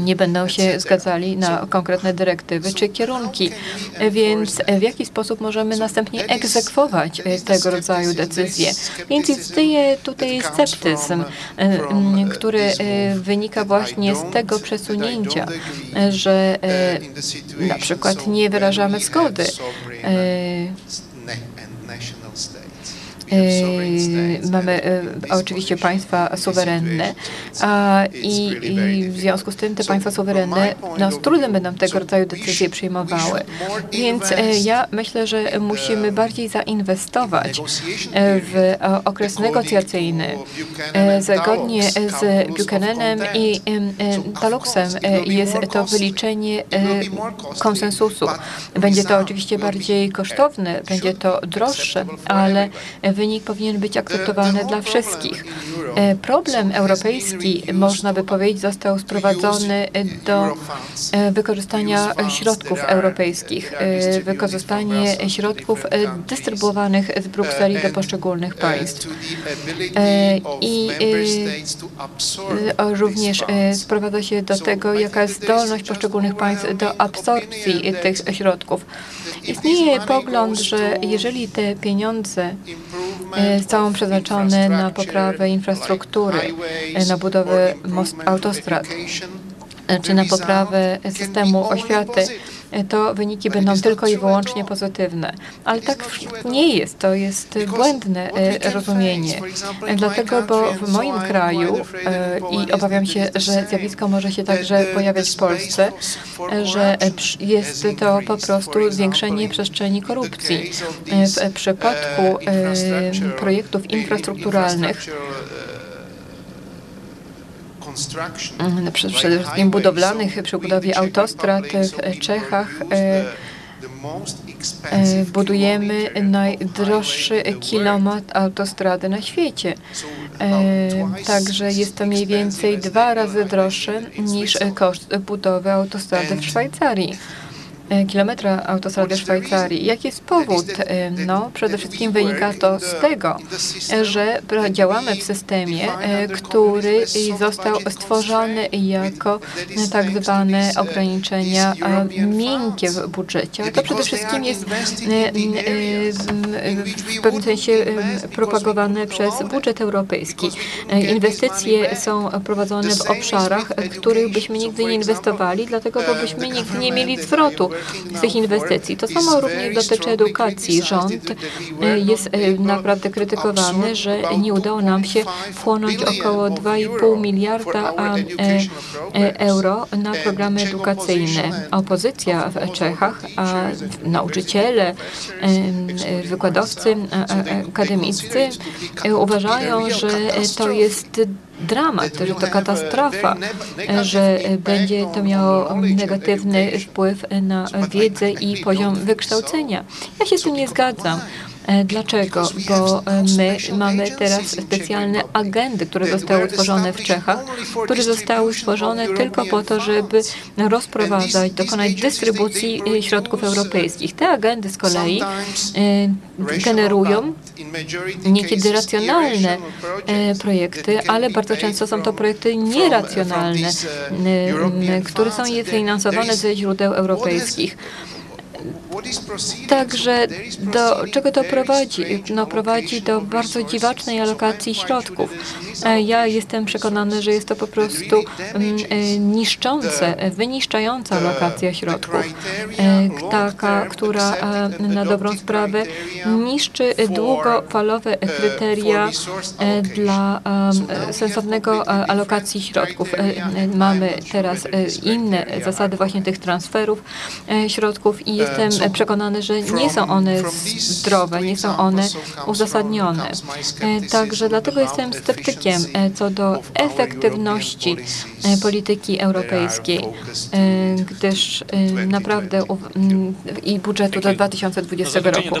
nie będą się zgadzali na konkretne dyrektywy czy kierunki. Więc w jaki sposób możemy następnie egzekwować tego rodzaju decyzje? Więc istnieje tutaj sceptyzm, który wynika właśnie z tego przesunięcia, że na przykład nie wyrażamy zgody Mamy oczywiście państwa suwerenne i, i, w związku z tym te państwa suwerenne no, z trudem będą tego rodzaju decyzje przyjmowały. Więc ja myślę, że musimy bardziej zainwestować w okres negocjacyjny. Zgodnie z Buchananem i Taluxem jest to wyliczenie konsensusu. Będzie to oczywiście bardziej kosztowne, będzie to droższe, ale wynik powinien być akceptowalny dla wszystkich. Problem europejski, można by powiedzieć, został sprowadzony do wykorzystania środków europejskich, wykorzystanie środków dystrybuowanych z Brukseli do poszczególnych państw. I również sprowadza się do tego, jaka jest zdolność poszczególnych państw do absorpcji tych środków. Istnieje pogląd, że jeżeli te pieniądze są przeznaczone na poprawę infrastruktury, na budowę most, autostrad. czy na poprawę systemu oświaty, to wyniki będą tylko i wyłącznie pozytywne. Ale tak nie jest. To jest błędne rozumienie. Dlatego, bo w moim kraju, i obawiam się, że zjawisko może się także pojawiać w Polsce, że jest to po prostu zwiększenie przestrzeni korupcji. W przypadku projektów infrastrukturalnych przede wszystkim budowlanych przy budowie autostrad w Czechach budujemy najdroższy kilometr autostrady na świecie. Także jest to mniej więcej dwa razy droższe niż koszt budowy autostrady w Szwajcarii kilometra autostrady Szwajcarii. Jaki jest powód? No, przede wszystkim wynika to z tego, że działamy w systemie, który został stworzony jako tak zwane ograniczenia miękkie w budżecie. To przede wszystkim jest w pewnym sensie propagowane przez budżet europejski. Inwestycje są prowadzone w obszarach, w których byśmy nigdy nie inwestowali, dlatego bo byśmy nigdy nie mieli zwrotu tych inwestycji. To samo również dotyczy edukacji. Rząd e, jest e, naprawdę krytykowany, że nie udało nam się wchłonąć około 2,5 miliarda e, euro na programy edukacyjne. Opozycja w Czechach, nauczyciele, wykładowcy akademiccy uważają, że to jest dramat, że to katastrofa, że będzie to miało negatywny wpływ na wiedzę i poziom wykształcenia. Ja się z tym nie zgadzam. Dlaczego? Bo my mamy teraz specjalne agendy, które zostały utworzone w Czechach, które zostały stworzone tylko po to, żeby rozprowadzać, dokonać dystrybucji środków europejskich. Te agendy z kolei generują niekiedy racjonalne projekty, ale bardzo często są to projekty nieracjonalne, które są finansowane ze źródeł europejskich. Także do czego to prowadzi? No, prowadzi do bardzo dziwacznej alokacji środków. Ja jestem przekonany, że jest to po prostu mm, e, niszczące, wyniszczająca alokacja środków. E, taka, która e, na dobrą sprawę niszczy długofalowe kryteria dla sensownego alokacji środków. Mamy teraz inne zasady właśnie tych transferów środków i jestem przekonany, że nie są one zdrowe, nie są one uzasadnione. Także dlatego jestem sceptykiem co do efektywności polityki europejskiej, gdyż naprawdę i budżetu do 2020 roku.